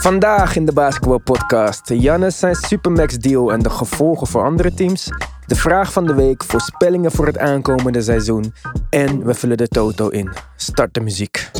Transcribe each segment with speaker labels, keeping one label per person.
Speaker 1: Vandaag in de Basketball Podcast. Jannes zijn Supermax deal en de gevolgen voor andere teams. De vraag van de week, voorspellingen voor het aankomende seizoen. En we vullen de toto in. Start de muziek.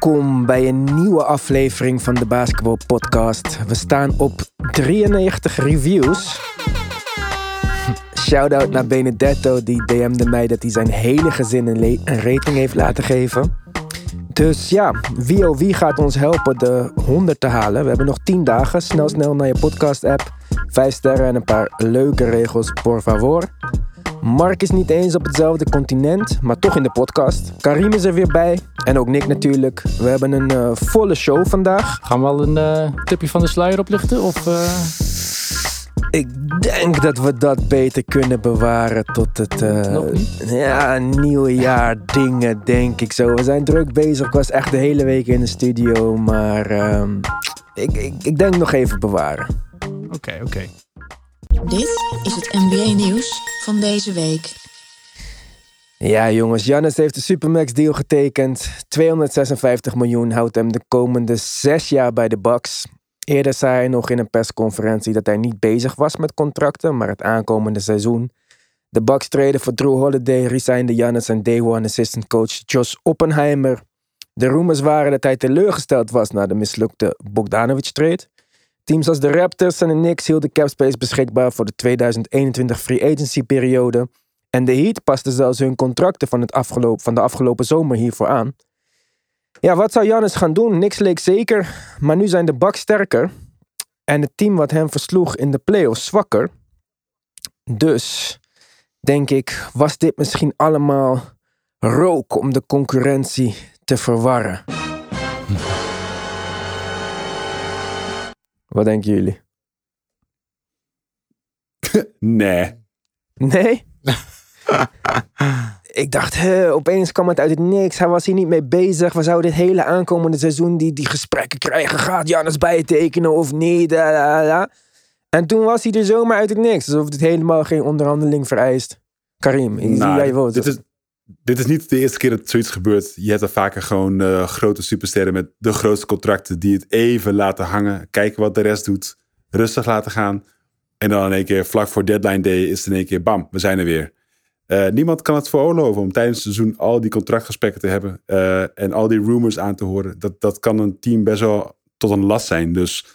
Speaker 1: Welkom bij een nieuwe aflevering van de Basketball Podcast. We staan op 93 reviews. Shout-out naar Benedetto, die DM'de mij dat hij zijn hele gezin een, rating heeft laten geven. Dus ja, wie oh wie gaat ons helpen de 100 te halen? We hebben nog 10 dagen. Snel, snel naar je podcast-app. 5 sterren en een paar leuke regels, por favor. Mark is niet eens op hetzelfde continent, maar toch in de podcast. Karim is er weer bij. En ook Nick natuurlijk. We hebben een eh, volle show vandaag.
Speaker 2: Gaan we al een eh, tipje van de sluier oplichten? Of, eh,
Speaker 1: Ik denk dat we dat beter kunnen bewaren tot het eh, ja, nieuwe jaar dingen, denk ik zo. We zijn druk bezig. Ik was echt de hele week in de studio, maar ehm, ik, ik, ik denk nog even bewaren.
Speaker 2: Oké, oké.
Speaker 3: Dit is het NBA-nieuws van deze week.
Speaker 1: Ja, jongens, Jannes heeft de Supermax deal getekend. 256 miljoen houdt hem de komende zes jaar bij de Bucks. Eerder zei hij nog in een persconferentie dat hij niet bezig was met contracten, maar het aankomende seizoen. De Bucks treden voor Drew Holiday, resignde Jannes en day one assistant coach Josh Oppenheimer. De rumors waren dat hij teleurgesteld was na de mislukte Bogdanovic trade. Teams als de Raptors en de Knicks hielden capspace beschikbaar voor de 2021 free agency periode. En de Heat paste zelfs hun contracten van, het afgelopen, van de afgelopen zomer hiervoor aan. Ja, wat zou Giannis gaan doen? Niks leek zeker, maar nu zijn de Bucks sterker. En het team wat hem versloeg in de playoffs zwakker. Dus, denk ik, was dit misschien allemaal rook om de concurrentie te verwarren. Wat denken jullie?
Speaker 4: Nee.
Speaker 1: Nee? ik dacht, hè, opeens kwam het uit het niks. Hij was hier niet mee bezig. We zouden dit hele aankomende seizoen die, die gesprekken krijgen. Gaat Jannes bijtekenen of niet? Da, da, da. En toen was hij er zomaar uit het niks. Alsof dit helemaal geen onderhandeling vereist. Karim, ik zie
Speaker 4: Nou,
Speaker 1: jij woord.
Speaker 4: dit, is, dit is niet de eerste keer dat zoiets gebeurt. Je hebt er vaker gewoon eh, grote supersterren met de grootste contracten die het even laten hangen. Kijken wat de rest doet. Rustig laten gaan. En dan in één keer vlak voor deadline day is het in één keer bam, we zijn er weer. Eh, niemand kan het veroorloven om tijdens het seizoen al die contractgesprekken te hebben. eh, en al die rumors aan te horen. Dat, dat kan een team best wel tot een last zijn. Dus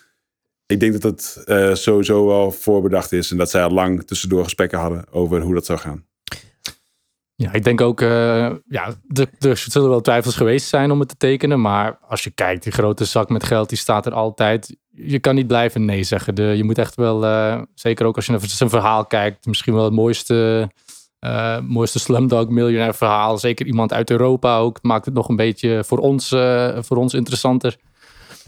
Speaker 4: ik denk dat het eh, sowieso wel voorbedacht is. En dat zij al lang tussendoor gesprekken hadden over hoe dat zou gaan.
Speaker 2: Ja, ik denk ook, ja, er, er zullen wel twijfels geweest zijn om het te tekenen. Maar als je kijkt, die grote zak met geld, die staat er altijd. Je kan niet blijven nee zeggen. Je moet echt wel, zeker ook als je naar zijn verhaal kijkt, misschien wel het mooiste, eh mooiste Slumdog miljonair verhaal. Zeker iemand uit Europa ook. Maakt het nog een beetje voor ons, eh, voor ons interessanter.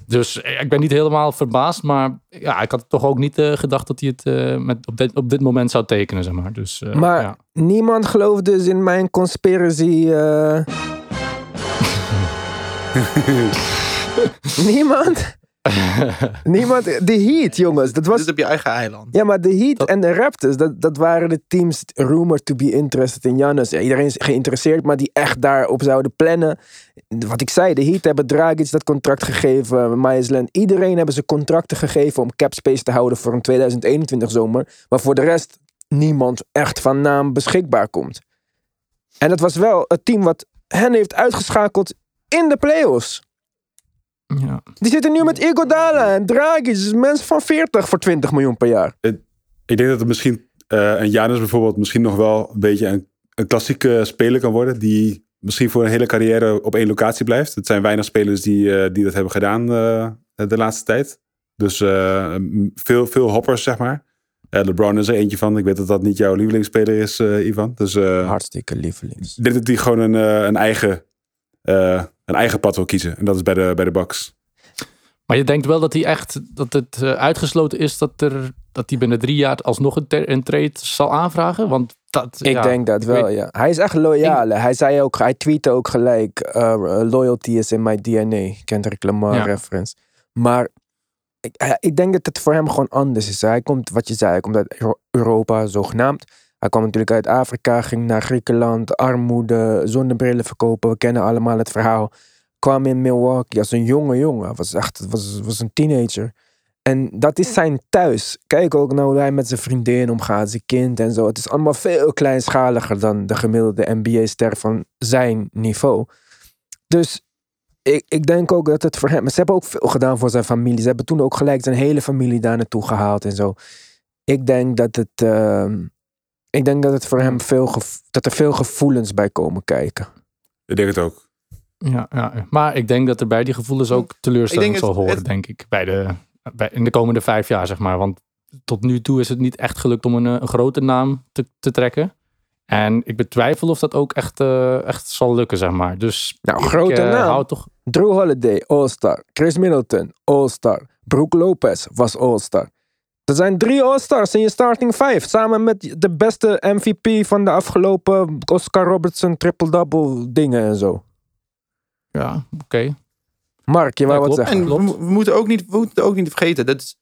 Speaker 2: Dus eh, ik ben niet helemaal verbaasd, maar ja, ik had toch ook niet gedacht dat hij het eh, met, op, dit, op dit moment zou tekenen, zeg maar. Dus, eh,
Speaker 1: maar
Speaker 2: ja.
Speaker 1: niemand gelooft dus in mijn conspiracy. eh. niemand? niemand? De Heat, jongens. Dat was
Speaker 5: Dit op je eigen eiland.
Speaker 1: Ja, maar de Heat
Speaker 2: Dat-
Speaker 1: en de Raptors, dat, dat waren de teams rumored to be interested in Giannis. Ja, iedereen is geïnteresseerd, maar die echt daarop zouden plannen. Wat ik zei, de Heat hebben Dragic dat contract gegeven, Leonard. Iedereen hebben ze contracten gegeven om cap space te houden voor een 2021 zomer. Maar voor de rest niemand echt van naam beschikbaar komt. En het was wel het team wat hen heeft uitgeschakeld in de playoffs.
Speaker 2: Ja.
Speaker 1: Die zitten nu met Iguodala en Dragic, dus mensen van 40 voor 20 miljoen per jaar.
Speaker 4: Ik denk dat het misschien eh een Janus bijvoorbeeld misschien nog wel een beetje een, een klassieke speler kan worden. Die misschien voor een hele carrière op één locatie blijft. Het zijn weinig spelers die, eh, die dat hebben gedaan eh, de laatste tijd. Dus eh, veel, veel hoppers, zeg maar. Eh, LeBron is er eentje van. Ik weet dat dat niet jouw lievelingsspeler is, eh, Ivan. Dus eh,
Speaker 1: Hartstikke lievelings.
Speaker 4: ik denk dat hij gewoon een, een, eigen, eh, een eigen pad wil kiezen. En dat is bij de, bij de Bucks.
Speaker 2: Maar je denkt wel dat hij echt dat het eh, uitgesloten is dat er dat hij binnen drie jaar alsnog een, ter- een trade zal aanvragen? Want dat,
Speaker 1: Ik
Speaker 2: ja,
Speaker 1: denk dat
Speaker 2: ik
Speaker 1: wel,
Speaker 2: weet-
Speaker 1: ja. Hij is echt loyaal. hè. Hij zei ook, hij tweette ook gelijk, uh, loyalty is in my DNA. Kendrick Lamar
Speaker 2: Ja.
Speaker 1: reference. Maar ik, hij- ik denk dat het voor hem gewoon anders is. Hij komt, wat je zei, hij komt uit Euro- Europa, zogenaamd. Hij kwam natuurlijk uit Afrika, ging naar Griekenland, armoede, zonnebrillen verkopen. We kennen allemaal het verhaal. Kwam in Milwaukee als een jonge jongen. Was echt was, was een teenager. En dat is zijn thuis. Kijk ook naar hoe hij met zijn vriendin omgaat, zijn kind en zo. Het is allemaal veel kleinschaliger dan de gemiddelde NBA-ster van zijn niveau. Dus ik, ik denk ook dat het voor hem. Ze hebben ook veel gedaan voor zijn familie. Ze hebben toen ook gelijk zijn hele familie daar naartoe gehaald en zo. Ik denk dat het. ehm, ik denk dat het voor hem veel. dat er veel gevoelens bij komen kijken.
Speaker 4: Ik denk het ook.
Speaker 2: Ja, ja, maar ik denk dat er bij die gevoelens ook teleurstelling zal
Speaker 5: het-
Speaker 2: horen,
Speaker 5: het-
Speaker 2: denk ik. Bij de, bij, in de komende vijf jaar, zeg maar. Want tot nu toe is het niet echt gelukt om een, eh, een grote naam te, te trekken. En ik betwijfel of dat ook echt, eh, echt zal lukken, zeg maar. Dus
Speaker 1: Nou,
Speaker 2: ik,
Speaker 1: grote
Speaker 2: eh,
Speaker 1: naam.
Speaker 2: hou toch...
Speaker 1: Drew Holiday, All-Star. Chris Middleton, All-Star. Brook Lopez was All-Star. Er zijn drie All-Stars in je starting five. Samen met de beste MVP van de afgelopen Oscar Robertson triple-double dingen en zo.
Speaker 2: Ja, oké.
Speaker 1: Mark, je
Speaker 2: Ja,
Speaker 1: wou wat zeggen?
Speaker 5: En we, mo- we moeten ook niet, we moeten ook niet vergeten. Dat is,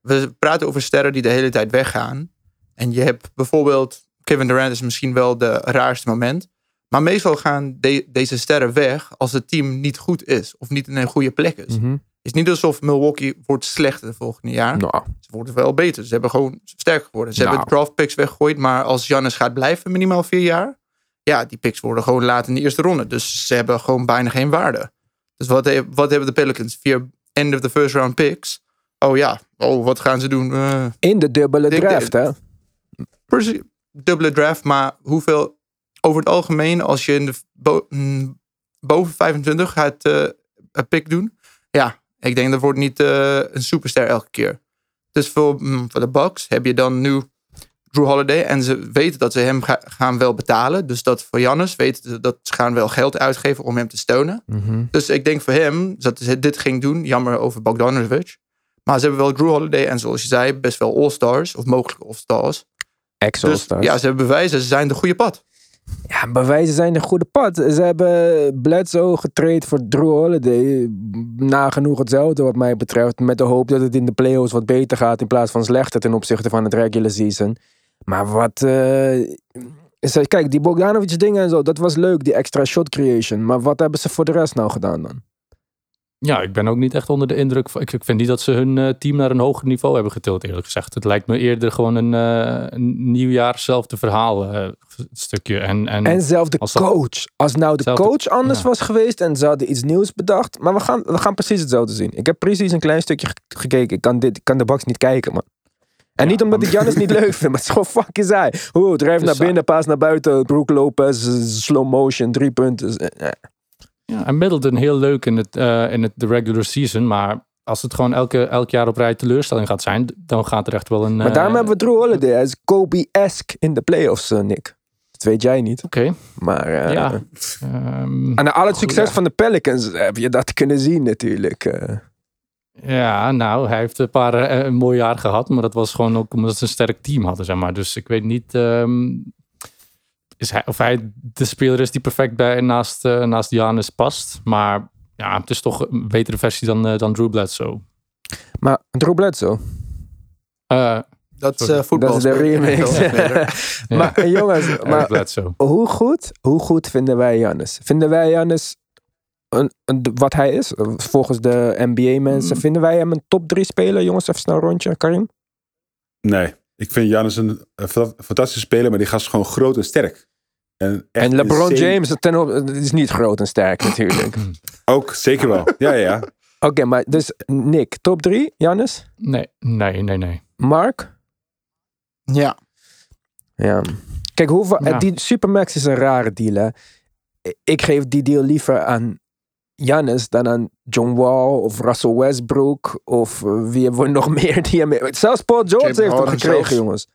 Speaker 5: we praten over sterren die de hele tijd weggaan. En je hebt bijvoorbeeld. Kevin Durant is misschien wel de raarste moment. Maar meestal gaan de- deze sterren weg als het team niet goed is. Of niet in een goede plek is.
Speaker 1: Mhm.
Speaker 5: Is niet alsof Milwaukee wordt slechter het volgende jaar.
Speaker 1: Nou,
Speaker 5: Ze worden wel beter. Ze hebben gewoon sterker geworden. Ze
Speaker 1: Nou.
Speaker 5: hebben draft picks weggegooid. Maar als Giannis gaat blijven minimaal vier jaar. Ja, die picks worden gewoon later in de eerste ronde. Dus ze hebben gewoon bijna geen waarde. Dus wat, he- wat hebben de Pelicans? Via end of the first round picks. Oh ja, oh, wat gaan ze doen? Eh,
Speaker 1: in de dubbele draft, hè?
Speaker 5: precies, dubbele draft. Maar hoeveel over het algemeen als je in de bo- mm, boven 25 gaat eh, een pick doen? Ja, ik denk dat wordt niet eh, een superster elke keer. Dus voor, mm, voor de Bucks heb je dan nu Drew Holiday. En ze weten dat ze hem ga- gaan wel betalen. Dus dat voor Jannes weten ze dat ze gaan wel geld uitgeven om hem te steunen.
Speaker 1: Mhm.
Speaker 5: Dus ik denk voor hem dat ze dit ging doen. Jammer over Bogdanovic. Maar ze hebben wel Drew Holiday en zoals je zei, best wel All-Stars. Of mogelijke All-Stars. Dus
Speaker 1: Ex-All-Stars.
Speaker 5: ja, ze hebben bewijzen, ze zijn de goede pad.
Speaker 1: Ja, bewijzen zijn de goede pad. Ze hebben Bledsoe getraind voor Drew Holiday. Nagenoeg hetzelfde wat mij betreft. Met de hoop dat het in de playoffs wat beter gaat in plaats van slechter ten opzichte van het regular season. Maar wat... eh, kijk, die Bogdanovic dingen en zo, dat was leuk, die extra shot creation. Maar wat hebben ze voor de rest nou gedaan dan?
Speaker 2: Ja, ik ben ook niet echt onder de indruk. Van, ik, ik vind niet dat ze hun eh, team naar een hoger niveau hebben getild, eerlijk gezegd. Het lijkt me eerder gewoon een, een nieuwjaar zelfde verhaal eh, stukje. En, en,
Speaker 1: En zelf de
Speaker 2: als dat-
Speaker 1: coach. Als nou de
Speaker 2: Zelfde-
Speaker 1: coach anders
Speaker 2: ja.
Speaker 1: was geweest en ze hadden iets nieuws bedacht. Maar we gaan, we gaan precies hetzelfde zien. Ik heb precies een klein stukje ge- gekeken. Ik kan, dit, ik kan de box niet kijken, man. En
Speaker 2: Ja,
Speaker 1: niet omdat ik Jannis niet leuk vind, maar het is gewoon fucking saai. Oeh, drijf naar binnen, paas naar buiten. Brook Lopez, eh, slow motion, drie punten. Eh, eh.
Speaker 2: Ja, en Middleton heel leuk in, het, eh, in het, de regular season. Maar als het gewoon elke, elk jaar op rij teleurstelling gaat zijn, dan gaat er echt wel een...
Speaker 1: Maar
Speaker 2: eh,
Speaker 1: daarom hebben we Drew Holiday. Hij is Kobe-esque in de playoffs, eh, Nick. Dat weet jij niet.
Speaker 2: Oké,
Speaker 1: Maar eh,
Speaker 2: ja. Ehm,
Speaker 1: en al het succes
Speaker 2: ja.
Speaker 1: van de Pelicans heb je dat kunnen zien natuurlijk. eh.
Speaker 2: ja, nou, hij heeft een paar eh, een mooi jaar gehad. Maar dat was gewoon ook omdat ze een sterk team hadden, zeg maar. Dus ik weet niet ehm, is hij, of hij de speler is die perfect bij naast, eh naast Giannis past. Maar ja, het is toch een betere versie dan, eh, dan Drew Bledsoe.
Speaker 1: Maar Drew Bledsoe.
Speaker 2: Eh
Speaker 5: Dat is eh, voetbal.
Speaker 1: Dat is de remix.
Speaker 2: ja,
Speaker 1: maar jongens, maar
Speaker 2: Bledsoe.
Speaker 1: hoe goed, hoe goed vinden wij Jannis? Vinden wij een, een- wat hij is? Volgens de NBA-mensen.
Speaker 2: Mm.
Speaker 1: Vinden wij hem een top 3 speler? Jongens, even snel een rondje. Karim?
Speaker 4: Nee, ik vind Janus een, een fa- fantastische speler, maar die gast is gewoon groot en sterk. En,
Speaker 1: LeBron
Speaker 4: insane-
Speaker 1: James ten op, is niet groot en sterk natuurlijk.
Speaker 4: Ook, zeker wel. Ja, ja, ja.
Speaker 1: Oké, maar dus Nick, top 3, Jannis?
Speaker 2: Nee, nee, nee, nee.
Speaker 1: Mark?
Speaker 5: Ja,
Speaker 1: Ja. Kijk, hoeveel,
Speaker 2: Ja.
Speaker 1: die Supermax is een rare deal. Hè? Ik geef die deal liever aan Jannis dan aan John Wall of Russell Westbrook. Of eh, wie hebben we nog meer die hem... Zelfs Paul George
Speaker 5: James
Speaker 1: heeft hem gekregen,
Speaker 5: zelfs.
Speaker 1: jongens.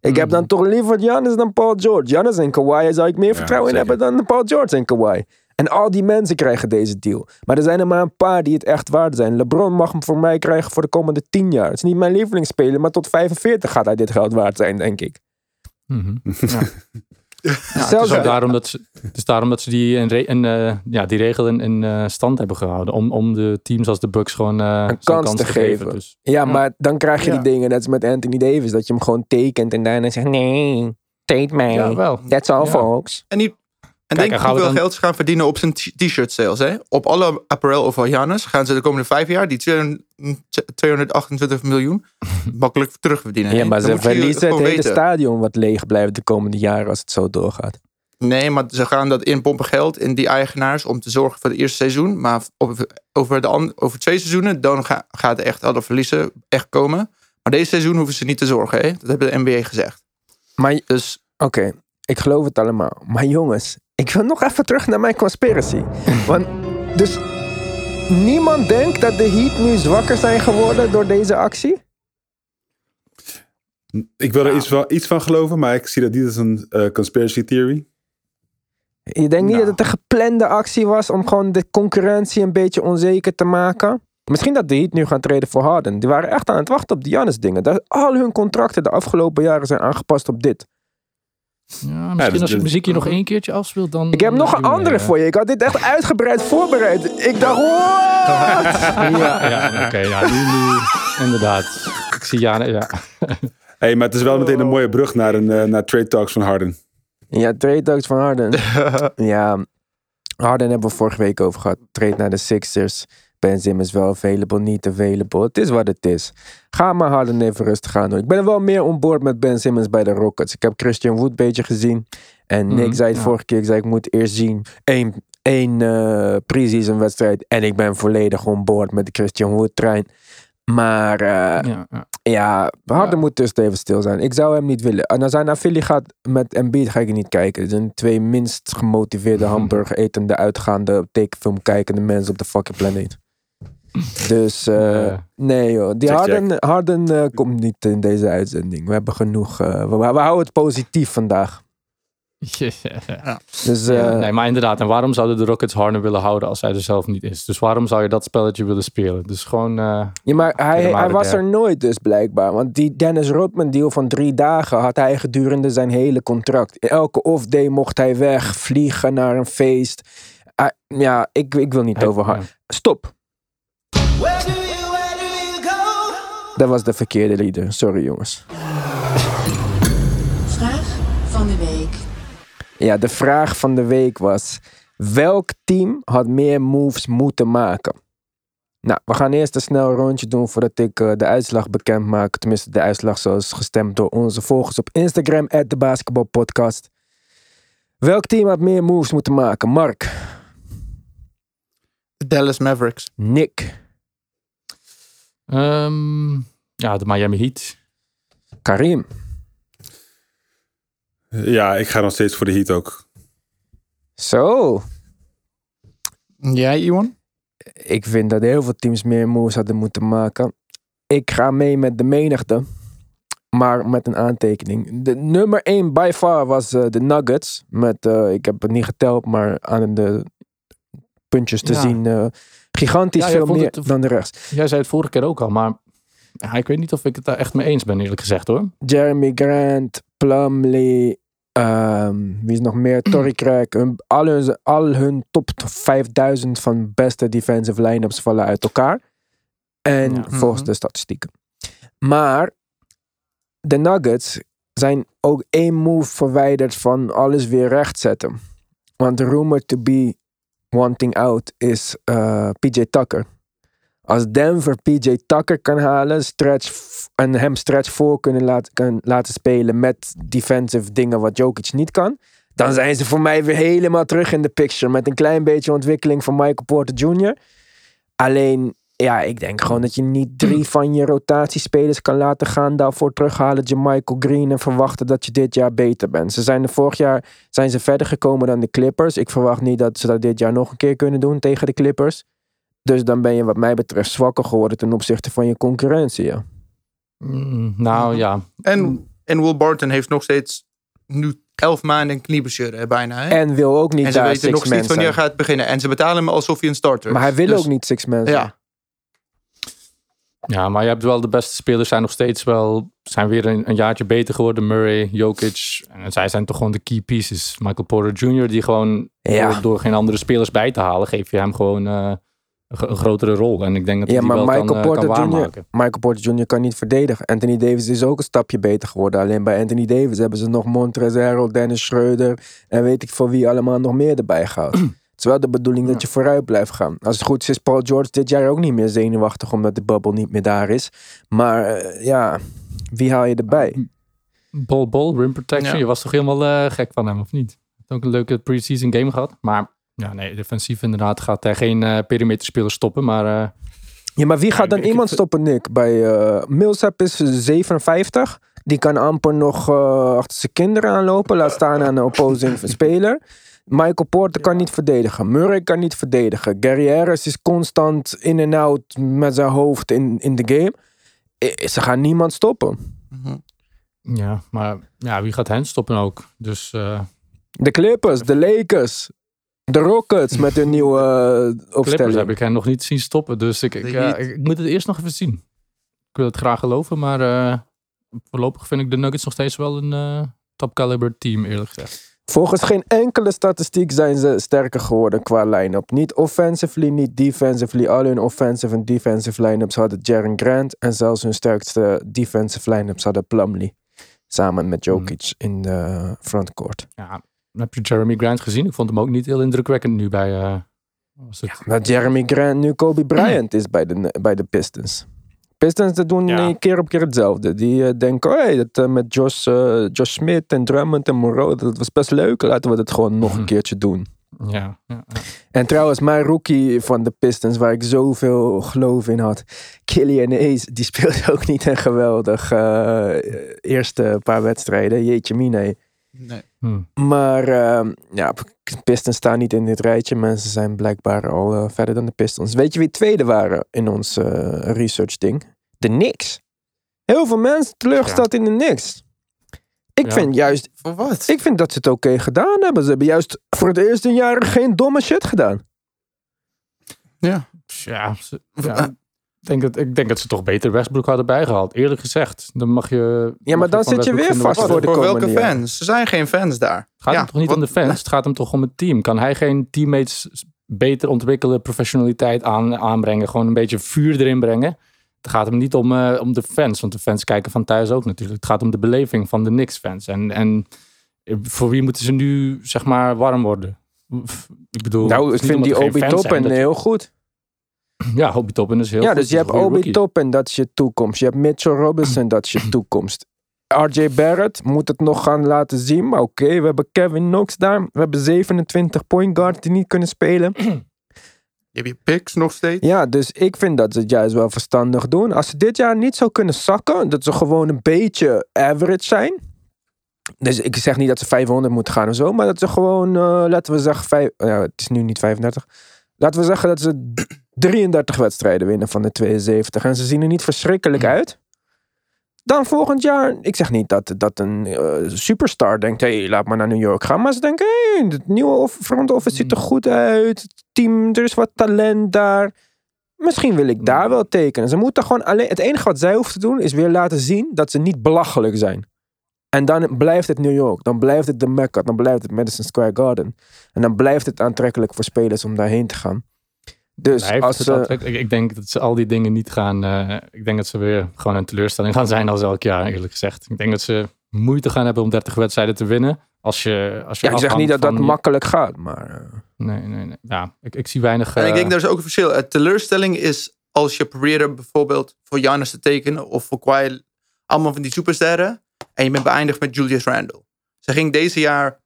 Speaker 1: Ik heb dan toch liever Jannis dan Paul George. Jannis en Kawhi zou ik meer
Speaker 4: Ja,
Speaker 1: vertrouwen in hebben dan Paul George en Kawhi. En al die mensen krijgen deze deal. Maar er zijn er maar een paar die het echt waard zijn. LeBron mag hem voor mij krijgen voor de komende 10 jaar. Het is niet mijn lievelingsspeler, maar tot 45 gaat hij dit geld waard zijn, denk ik. Zelfs
Speaker 2: Het is ook daarom dat ze, het is daarom dat ze die, een eh, ja, die regel in, in eh, stand hebben gehouden. Om, om de teams als de Bucks gewoon eh,
Speaker 1: Een kans te geven.
Speaker 2: Dus,
Speaker 1: Ja, maar dan krijg je
Speaker 5: Ja.
Speaker 1: die dingen, net als met Anthony Davis, dat je hem gewoon tekent en daarna zegt: nee, take mij.
Speaker 2: ja, wel.
Speaker 1: That's all,
Speaker 2: Ja.
Speaker 1: folks.
Speaker 5: En, die, en
Speaker 2: Kijk,
Speaker 5: denk hoeveel
Speaker 2: dan-
Speaker 5: geld ze gaan verdienen op zijn t-shirt sales. Hè? Op alle apparel over Giannis gaan ze de komende vijf jaar die 200 228 miljoen makkelijk terugverdienen.
Speaker 1: Ja, maar
Speaker 5: Dan
Speaker 1: ze verliezen het hele
Speaker 5: weten.
Speaker 1: stadion wat leeg blijft de komende jaren als het zo doorgaat.
Speaker 5: Nee, maar ze gaan dat inpompen geld in die eigenaars om te zorgen voor het eerste seizoen. Maar over, de over twee seizoenen, dan ga, gaat echt alle verliezen echt komen. Maar deze seizoen hoeven ze niet te zorgen. Hè? Dat hebben de NBA gezegd.
Speaker 1: Maar
Speaker 5: Dus
Speaker 1: Oké, ik geloof het allemaal. Maar jongens, ik wil nog even terug naar mijn conspiracy. Want dus niemand denkt dat de Heat nu zwakker zijn geworden door deze actie?
Speaker 4: Ik wil er iets, van, iets van geloven, maar ik zie dat niet als een eh, conspiracy theory.
Speaker 1: Je denkt niet
Speaker 5: Nou.
Speaker 1: dat het een geplande actie was om gewoon de concurrentie een beetje onzeker te maken? Misschien dat de Heat nu gaan treden voor Harden. Die waren echt aan het wachten op die Giannis dingen. Dat al hun contracten de afgelopen jaren zijn aangepast op dit.
Speaker 2: Ja, misschien
Speaker 4: dus-
Speaker 2: als je
Speaker 4: dus-
Speaker 2: muziekje nog één keertje afspeelt, dan...
Speaker 1: Ik heb nog een andere voor je. Ik had dit echt uitgebreid voorbereid. Ik dacht?
Speaker 2: Ja, ja oké. ja, nu, nu, inderdaad. Ik zie ja, ja.
Speaker 4: hey, maar het is wel meteen een mooie brug naar, een, eh, naar trade talks van Harden.
Speaker 1: Ja, trade talks van Harden. ja, Harden hebben we vorige week over gehad. Trade naar de Sixers. Ben Simmons wel available, niet available. Het is wat het is. Ga maar Harden even rustig aan doen. Ik ben wel meer onboord met Ben Simmons bij de Rockets. Ik heb Christian Wood een beetje gezien. En Nick
Speaker 2: Mhm,
Speaker 1: zei het
Speaker 2: ja.
Speaker 1: vorige keer, ik zei ik moet eerst zien. Eén, één eh pre-season wedstrijd. En ik ben volledig onboord met de Christian Wood trein. Maar eh,
Speaker 2: ja, ja.
Speaker 1: ja, Harden
Speaker 2: Ja.
Speaker 1: moet dus even stil zijn. Ik zou hem niet willen. En als hij naar Philly gaat met Embiid, ga ik niet kijken. Het zijn twee minst gemotiveerde hamburger etende, uitgaande, tekenfilm kijkende mensen op de fucking planeet. Dus eh,
Speaker 2: Ja.
Speaker 1: nee joh, die
Speaker 4: Check,
Speaker 1: Harden, Harden eh, komt niet in deze uitzending. We hebben genoeg, eh, we, we houden het positief vandaag. Dus eh,
Speaker 2: Ja, nee, maar inderdaad. En waarom zouden de Rockets Harden willen houden als hij er zelf niet is? Dus waarom zou je dat spelletje willen spelen? Dus gewoon... eh,
Speaker 1: Ja, maar hij, hij was er nooit dus blijkbaar. Want die Dennis Rodman deal van drie dagen had hij gedurende zijn hele contract. Elke off-day mocht hij weg, vliegen naar een feest. Ah, ja, ik, ik wil niet
Speaker 2: hij-
Speaker 1: over
Speaker 2: ja.
Speaker 1: Stop. Dat was de verkeerde lieder. Sorry jongens.
Speaker 3: Vraag van de week.
Speaker 1: Ja, de vraag van de week was: welk team had meer moves moeten maken? Nou, we gaan eerst een snel rondje doen voordat ik eh, de uitslag bekend maak. Tenminste, de uitslag zoals gestemd door onze volgers op Instagram, de basketbalpodcast. Welk team had meer moves moeten maken? Mark,
Speaker 5: de Dallas Mavericks.
Speaker 1: Nick,
Speaker 2: Ehm, ja, de Miami Heat.
Speaker 1: Karim,
Speaker 4: Ja, ik ga nog steeds voor de Heat ook.
Speaker 1: Zo,
Speaker 5: Jij, Iwan?
Speaker 1: ik vind dat heel veel teams meer moves hadden moeten maken. Ik ga mee met de menigte. Maar met een aantekening. De nummer 1 by far was eh, de Nuggets. Met, eh, ik heb het niet geteld, maar aan de puntjes te
Speaker 2: Ja.
Speaker 1: zien. eh, gigantisch
Speaker 2: Ja,
Speaker 1: veel meer
Speaker 2: het-
Speaker 1: dan de rest.
Speaker 2: Jij zei het vorige keer ook al, maar ja, ik weet niet of ik het daar echt mee eens ben, eerlijk gezegd hoor.
Speaker 1: Jeremy Grant, Plumlee. ehm, wie is nog meer? Torrey Craig. Hun, al, hun, al hun top 5000 van beste defensive line-ups vallen uit elkaar. En
Speaker 2: Ja.
Speaker 1: volgens
Speaker 5: Mhm.
Speaker 1: de statistieken. Maar de Nuggets zijn ook één move verwijderd van alles weer rechtzetten. Want de rumor to be wanting out is eh, PJ Tucker. Als Denver PJ Tucker kan halen stretch en hem stretch voor kunnen laten spelen met defensive dingen wat Jokic niet kan, dan zijn ze voor mij weer helemaal terug in de picture met een klein beetje ontwikkeling van Michael Porter Jr. Alleen, ja, ik denk gewoon dat je niet drie van je rotatiespelers kan laten gaan, daarvoor terughalen Michael Green en verwachten dat je dit jaar beter bent. Ze zijn er vorig jaar zijn ze verder gekomen dan de Clippers. Ik verwacht niet dat ze dat dit jaar nog een keer kunnen doen tegen de Clippers. Dus dan ben je wat mij betreft zwakker geworden ten opzichte van je concurrentie. Ja.
Speaker 2: Mm, nou ja,
Speaker 5: En, en Will Barton heeft nog steeds nu elf maanden een knieblessure bijna. Hè?
Speaker 1: En wil ook niet
Speaker 5: En ze
Speaker 1: daar
Speaker 5: weten nog niet wanneer gaat beginnen. En ze betalen hem alsof hij een starter
Speaker 1: Maar
Speaker 5: is.
Speaker 1: hij wil
Speaker 5: Dus-
Speaker 1: ook niet six zijn.
Speaker 5: Ja,
Speaker 2: Ja, maar je hebt wel de beste spelers zijn nog steeds wel, zijn weer een, een jaartge beter geworden. Murray, Jokic. En zij zijn toch gewoon de key pieces. Michael Porter Jr. die gewoon
Speaker 1: Ja.
Speaker 2: door, door geen andere spelers bij te halen, geef je hem gewoon eh, een, gro- een grotere rol. En ik denk dat hij
Speaker 1: Ja,
Speaker 2: die
Speaker 1: maar
Speaker 2: wel
Speaker 1: Michael
Speaker 2: kan, eh, kan
Speaker 1: Porter, Jr.. Michael Porter Jr. kan niet verdedigen. Anthony Davis is ook een stapje beter geworden. Alleen bij Anthony Davis hebben ze nog Montrezl, Dennis Schreuder en weet ik voor wie allemaal nog meer erbij gehaald. Het is wel de bedoeling dat je vooruit blijft gaan. Als het goed is, is Paul George dit jaar ook niet meer zenuwachtig omdat de bubble niet meer daar is. Maar eh, ja, wie haal je erbij?
Speaker 2: Ball, ball, rim protection.
Speaker 5: Ja.
Speaker 2: Je was toch helemaal eh, gek van hem, of niet? Heeft ook een leuke preseason game gehad. Maar ja, nee, defensief inderdaad gaat hij geen eh perimeterspeler stoppen. Maar eh,
Speaker 1: Ja, maar wie gaat dan
Speaker 2: ik-
Speaker 1: iemand
Speaker 2: ik-
Speaker 1: stoppen, Nick? Bij eh Millsap is 57. Die kan amper nog eh, achter zijn kinderen aanlopen. Laat staan aan een opposing speler. Michael Porter kan niet verdedigen. Murray kan niet verdedigen. Gary Harris is constant in en out met zijn hoofd in, in de game. Eh, Ze gaan niemand stoppen.
Speaker 5: Mhm.
Speaker 2: ja, maar ja, wie gaat hen stoppen ook? Dus eh,
Speaker 1: De Clippers, de Lakers, de Rockets met hun nieuwe eh,
Speaker 2: Clippers
Speaker 1: opstelling.
Speaker 2: heb ik hen nog niet zien stoppen. Dus ik, ik,
Speaker 5: Heat.
Speaker 2: ik, ik moet het eerst nog even zien. Ik wil het graag geloven, maar eh, voorlopig vind ik de Nuggets nog steeds wel een eh, top caliber team, eerlijk gezegd.
Speaker 1: Volgens geen enkele statistiek zijn ze sterker geworden qua line-up. Niet offensively, niet defensively. Al hun offensive en defensive line-ups hadden Jaren Grant. En zelfs hun sterkste defensive line-ups hadden Plumlee. Samen met Jokic in de frontcourt.
Speaker 2: Ja, dan heb je Jeremy Grant gezien? Ik vond hem ook niet heel indrukwekkend nu bij... was het?
Speaker 1: Dat Jeremy Grant nu Kobe Bryant is bij de, bij de Pistons. Pistons dat doen
Speaker 2: Ja.
Speaker 1: keer op keer hetzelfde. Die eh, denken, oh, hey, dat, eh, met Josh, eh, Josh Smith en Drummond en Moreau, dat was best leuk. Laten we dat gewoon nog een
Speaker 2: Mhm.
Speaker 1: keertje doen.
Speaker 2: Ja, ja, ja.
Speaker 1: En trouwens, mijn rookie van de Pistons, waar ik zoveel geloof in had, Killian Ace, die speelde ook niet een geweldig eh, eerste paar wedstrijden. Jeetje mine.
Speaker 5: Nee.
Speaker 2: Hm.
Speaker 1: Maar uh, ja, Pistons staan niet in dit rijtje. Mensen zijn blijkbaar al verder dan de Pistons. Weet je wie tweede waren in ons research ding? De Knicks. Heel veel mensen teleurgesteld in de Knicks. Ik
Speaker 2: Ja.
Speaker 1: vind juist,
Speaker 5: Voor wat?
Speaker 1: ik vind dat ze het oké gedaan hebben. Ze hebben juist voor het eerst in jaren geen domme shit gedaan.
Speaker 5: Ja.
Speaker 2: Ja, ze- ja, denk dat, ik denk dat ze toch beter Westbrook hadden bijgehaald. Eerlijk gezegd. Dan mag je...
Speaker 1: Ja, maar dan zit je weer vast voor de
Speaker 5: welke
Speaker 1: komende jaren.
Speaker 5: fans? Er zijn geen fans daar.
Speaker 2: Het gaat
Speaker 5: Ja,
Speaker 2: hem toch niet
Speaker 5: wat-
Speaker 2: om de fans? Het gaat hem toch om het team. Kan hij geen teammates beter ontwikkelen, professionaliteit aan, aanbrengen, gewoon een beetje vuur erin brengen? Het gaat hem niet om, eh, om de fans, want de fans kijken van thuis ook natuurlijk. Het gaat om de beleving van de Knicks-fans. En, en voor wie moeten ze nu, zeg maar, warm worden? Ik bedoel,
Speaker 1: Nou, ik vind die Obi Toppen
Speaker 2: dat je-
Speaker 1: heel goed.
Speaker 2: Ja, Obi Toppen is heel
Speaker 1: ja,
Speaker 2: goed.
Speaker 1: dus je hebt Obi
Speaker 2: rookie.
Speaker 1: Toppen, dat is je toekomst. Je hebt Mitchell Robinson, dat is je toekomst. RJ Barrett moet het nog gaan laten zien. Maar oké, we hebben Kevin Knox daar. We hebben 27 point guards die niet kunnen spelen.
Speaker 5: Je hebt je picks nog steeds.
Speaker 1: Ja, dus ik vind dat ze het juist wel verstandig doen. Als ze dit jaar niet zo kunnen zakken, dat ze gewoon een beetje average zijn. Dus ik zeg niet dat ze 500 moeten gaan of zo, maar dat ze gewoon, eh, laten we zeggen, vijf, ja, het is nu niet 35. Laten we zeggen dat ze 33 wedstrijden winnen van de 72 en ze zien er niet verschrikkelijk uit. Dan volgend jaar, ik zeg niet dat, dat een eh, superstar denkt, hé, hey, laat maar naar New York gaan. Maar ze denken, hé, hey, het nieuwe front office ziet er goed uit. Het team, er is wat talent daar. Misschien wil ik daar wel tekenen. Ze moeten gewoon alleen, het enige wat zij hoeven te doen, is weer laten zien dat ze niet belachelijk zijn. En dan blijft het New York. Dan blijft het de Mecca. Dan blijft het Madison Square Garden. En dan blijft het aantrekkelijk voor spelers om daarheen te gaan. Dus als ze...
Speaker 2: ik, ik denk dat ze al die dingen niet gaan. eh, ik denk dat ze weer gewoon een teleurstelling gaan zijn als elk jaar, eerlijk gezegd. Ik denk dat ze moeite gaan hebben om 30 wedstrijden te winnen. Als je, als je
Speaker 1: Ja, ik zeg niet dat dat
Speaker 2: je-
Speaker 1: makkelijk gaat, maar... eh,
Speaker 2: Nee, nee, nee. Ja, ik, ik zie weinig.
Speaker 5: En ik
Speaker 2: eh,
Speaker 5: denk, daar is ook een verschil. Teleurstelling is als je probeerde bijvoorbeeld voor Giannis te tekenen of voor Kawhi, allemaal van die supersterren, en je bent beëindigd met Julius Randle. Ze ging deze jaar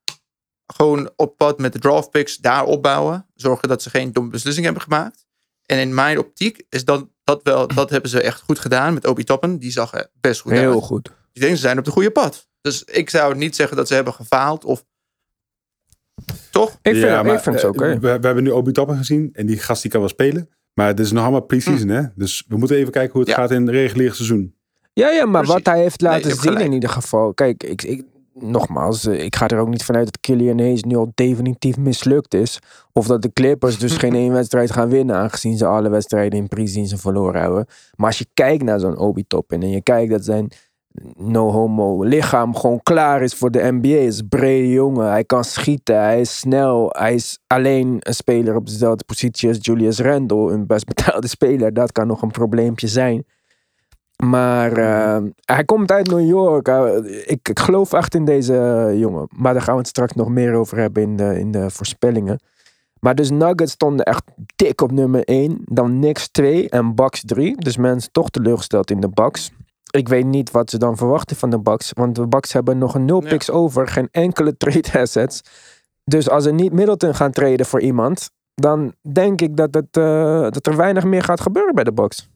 Speaker 5: gewoon op pad met de draft picks daar opbouwen, zorgen dat ze geen domme beslissing hebben gemaakt. En in mijn optiek is dat, dat wel, dat hebben ze echt goed gedaan met Obi Toppen. Die zag er best goed
Speaker 1: heel
Speaker 5: uit.
Speaker 1: goed.
Speaker 5: Ik denk ze zijn op de goede pad. Dus ik zou niet zeggen dat ze hebben gefaald of toch?
Speaker 1: Ik vind,
Speaker 4: Ja,
Speaker 1: ik
Speaker 4: maar,
Speaker 1: vind het
Speaker 4: eh,
Speaker 1: oké.
Speaker 4: We, we hebben nu Obi Toppen gezien en die gast die kan wel spelen. Maar het is nog allemaal pre-season, hè? Dus we moeten even kijken hoe het
Speaker 5: Ja.
Speaker 4: gaat in het reguliere seizoen.
Speaker 1: Ja, ja, maar
Speaker 5: Precies.
Speaker 1: wat hij heeft laten zien
Speaker 5: gelijk.
Speaker 1: in ieder geval. Kijk, ik, ik, nogmaals, eh, ik ga er ook niet vanuit dat Killian Hayes nu al definitief mislukt is. Of dat de Clippers dus geen één wedstrijd gaan winnen, aangezien ze alle wedstrijden in pre-season verloren hebben. Maar als je kijkt naar zo'n Obi Toppin en je kijkt dat zijn no homo lichaam gewoon klaar is voor de NBA. Is een brede jongen, hij kan schieten, hij is snel. Hij is alleen een speler op dezelfde positie als Julius Randle, een best betaalde speler. Dat kan nog een probleempje zijn. Maar eh, hij komt uit New York. Ik, ik geloof echt in deze jongen. Maar daar gaan we het straks nog meer over hebben in de, in de voorspellingen. Maar dus Nuggets stonden echt dik op nummer 1. Dan Knicks 2 en Bucks 3. Dus mensen toch teleurgesteld in de Bucks. Ik weet niet wat ze dan verwachten van de Bucks. Want de Bucks hebben nog een nul
Speaker 5: Ja.
Speaker 1: picks over. Geen enkele trade assets. Dus als ze niet Middleton gaan traden voor iemand. Dan denk ik dat, het, eh, dat er weinig meer gaat gebeuren bij de Bucks.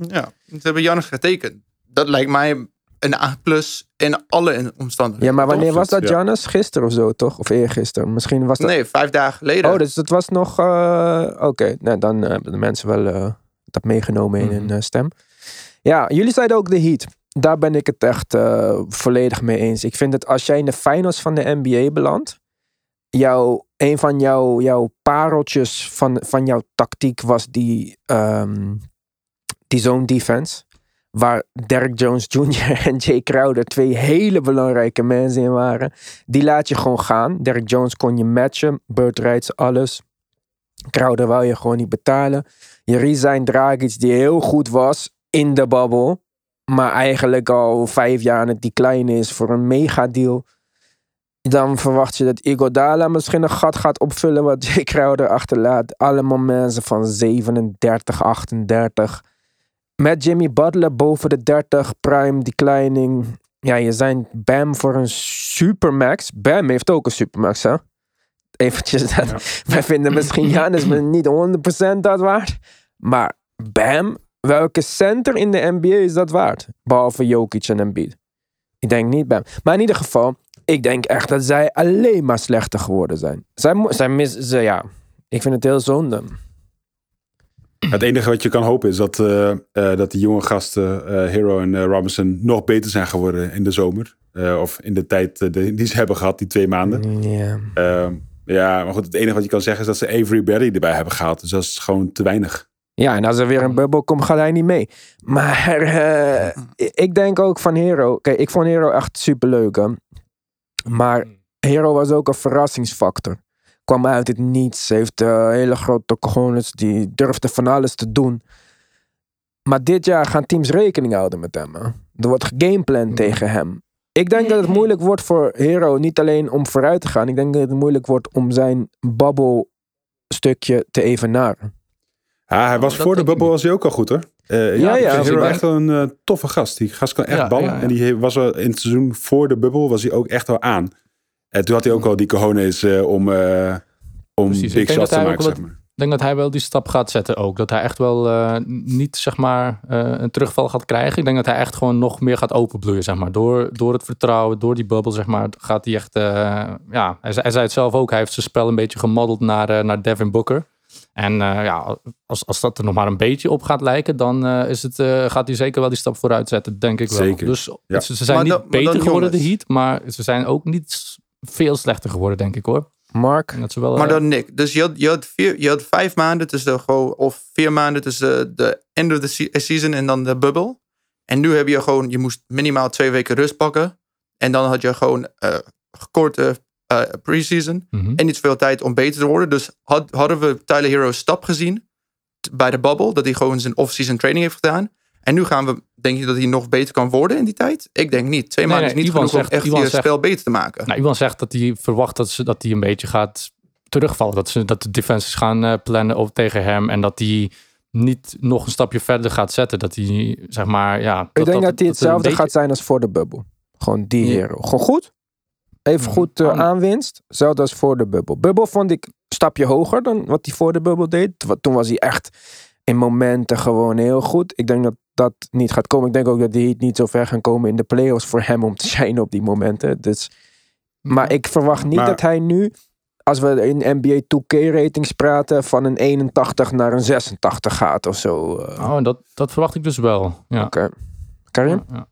Speaker 5: Ja, ze hebben Jannes getekend. Dat lijkt mij een A plus in alle omstandigheden.
Speaker 1: Ja, maar wanneer was dat,
Speaker 4: Ja.
Speaker 1: Jannes? Gisteren of zo, toch? Of eergisteren? Misschien was dat...
Speaker 5: Nee, vijf dagen geleden.
Speaker 1: Oh, dus dat was nog... eh, Oké, nou, dan eh, hebben de mensen wel eh, dat meegenomen in hun
Speaker 2: Mhm.
Speaker 1: eh, stem. Ja, jullie zeiden ook de Heat. Daar ben ik het echt eh, volledig mee eens. Ik vind dat als jij in de finals van de NBA belandt... Jouw, een van jouw, jouw pareltjes van, van jouw tactiek was die, ehm, die zone defense. Waar Derek Jones Jr. en Jay Crowder twee hele belangrijke mensen in waren. Die laat je gewoon gaan. Derek Jones kon je matchen. Bird Rights, alles. Crowder wou je gewoon niet betalen. Je resign Dragic, die heel goed was in de bubble. Maar eigenlijk al vijf jaar aan het decline is voor een megadeal. Dan verwacht je dat Iguodala misschien een gat gaat opvullen wat Jay Crowder achterlaat. Allemaal mensen van 37, 38. Met Jimmy Butler boven de 30, prime declining. Ja, je zijn Bam voor een supermax. Bam heeft ook een supermax, hè? Eventjes dat. Wij vinden misschien Janis niet 100% dat waard. Maar Bam, welke center in de NBA is dat waard? Behalve Jokic en Embiid. Ik denk niet Bam. Maar in ieder geval, ik denk echt dat zij alleen maar slechter geworden zijn. Zij, zij mis, ze, ja, ik vind het heel zonde.
Speaker 4: Het enige wat je kan hopen is dat, eh, dat die jonge gasten, eh, Hero en Robinson, nog beter zijn geworden in de zomer. Of in de tijd die ze hebben gehad, die twee maanden.
Speaker 1: Ja.
Speaker 4: Ehm, ja, maar goed, het enige wat je kan zeggen is dat ze Avery Berry erbij hebben gehaald. Dus dat is gewoon te weinig.
Speaker 1: Ja, en als er weer een bubbel komt, gaat hij niet mee. Maar ik denk ook van Hero. Kijk, ik vond Hero echt superleuk. Hè? Maar Hero was ook een verrassingsfactor. Kwam uit het niets. Heeft eh, hele grote cojones. Die durfde van alles te doen. Maar dit jaar gaan teams rekening houden met hem. Hè? Er wordt gegamepland tegen hem. Ik denk dat het moeilijk wordt voor Hero. Niet alleen om vooruit te gaan. Ik denk dat het moeilijk wordt om zijn bubble stukje te evenaren.
Speaker 4: Ja, hij was
Speaker 2: dat
Speaker 4: voor de bubbel
Speaker 2: niet.
Speaker 4: was hij ook al goed hoor. Eh,
Speaker 1: Ja,
Speaker 4: ja,
Speaker 1: ja,
Speaker 4: Hero echt wel een eh, toffe gast. Die gast kan echt
Speaker 2: Ja,
Speaker 4: ballen.
Speaker 2: ja, ja.
Speaker 4: En die was wel in het seizoen voor de bubbel was hij ook echt wel aan. En toen had hij ook al die cojones eh, om, eh om
Speaker 2: Precies,
Speaker 4: big shots te maken. Zeg maar.
Speaker 2: Ik denk dat hij wel die stap gaat zetten ook. Dat hij echt wel eh, niet zeg maar eh, een terugval gaat krijgen. Ik denk dat hij echt gewoon nog meer gaat openbloeien zeg maar. Door, door het vertrouwen, door die bubbel zeg maar. Gaat hij echt, eh, ja, hij, zei- hij zei het zelf ook. Hij heeft zijn spel een beetje gemodeld naar, eh, naar Devin Booker. En eh, ja, als, als dat er nog maar een beetje op gaat lijken, dan eh, is het, eh, gaat hij zeker wel die stap vooruit zetten, denk ik wel.
Speaker 4: Zeker,
Speaker 2: Dus
Speaker 4: ja.
Speaker 2: ze, ze zijn
Speaker 5: Maar
Speaker 2: niet
Speaker 5: dan-
Speaker 2: beter
Speaker 5: dan
Speaker 2: geworden, de. Heat, maar ze zijn ook niet veel slechter geworden, denk ik hoor.
Speaker 1: Mark?
Speaker 2: En dat ze wel,
Speaker 5: Maar
Speaker 2: eh,
Speaker 5: dan Nick. Dus je had, je had, vier, je had vijf maanden tussen de, gewoon, of vier maanden tussen de, de end of the se- season en dan de bubble. En nu heb je gewoon, je moest minimaal twee weken rust pakken. En dan had je gewoon eh korte eh preseason.
Speaker 2: mhm.
Speaker 5: En niet zoveel tijd om beter te worden. Dus had, hadden we Tyler Hero's stap gezien t- bij de bubble. Dat hij gewoon zijn off-season training heeft gedaan. En nu gaan we, denk je dat hij nog beter kan worden in die tijd? Ik denk niet. Twee
Speaker 2: Nee,
Speaker 5: maanden
Speaker 2: nee,
Speaker 5: is niet
Speaker 2: Ivan
Speaker 5: genoeg
Speaker 2: zegt-
Speaker 5: om echt
Speaker 2: zegt-
Speaker 5: spel beter te maken.
Speaker 2: Nou, iemand zegt dat hij verwacht dat, ze, dat hij een beetje gaat terugvallen. Dat, ze, dat de defenses gaan eh, plannen op, tegen hem. En dat hij niet nog een stapje verder gaat zetten. Dat hij, zeg maar, ja...
Speaker 1: Ik denk dat, hij hetzelfde
Speaker 2: beetje-
Speaker 1: gaat zijn als voor de bubbel. Gewoon die
Speaker 2: Ja.
Speaker 1: hero. Gewoon goed. Even goed eh, aanwinst. Hetzelfde als voor de bubbel. Bubbel vond ik een stapje hoger dan wat hij voor de bubbel deed. Toen was hij echt in momenten gewoon heel goed. Ik denk dat dat niet gaat komen. Ik denk ook dat die niet zo ver gaan komen in de playoffs voor hem om te zijn op die momenten. Dus, maar ik verwacht niet
Speaker 4: Maar-
Speaker 1: dat hij nu, als we in NBA 2K ratings praten, van een 81 naar een 86 gaat of zo. eh.
Speaker 2: Oh, dat, dat verwacht ik dus wel. Ja.
Speaker 1: Oké. Karim?
Speaker 2: Ja.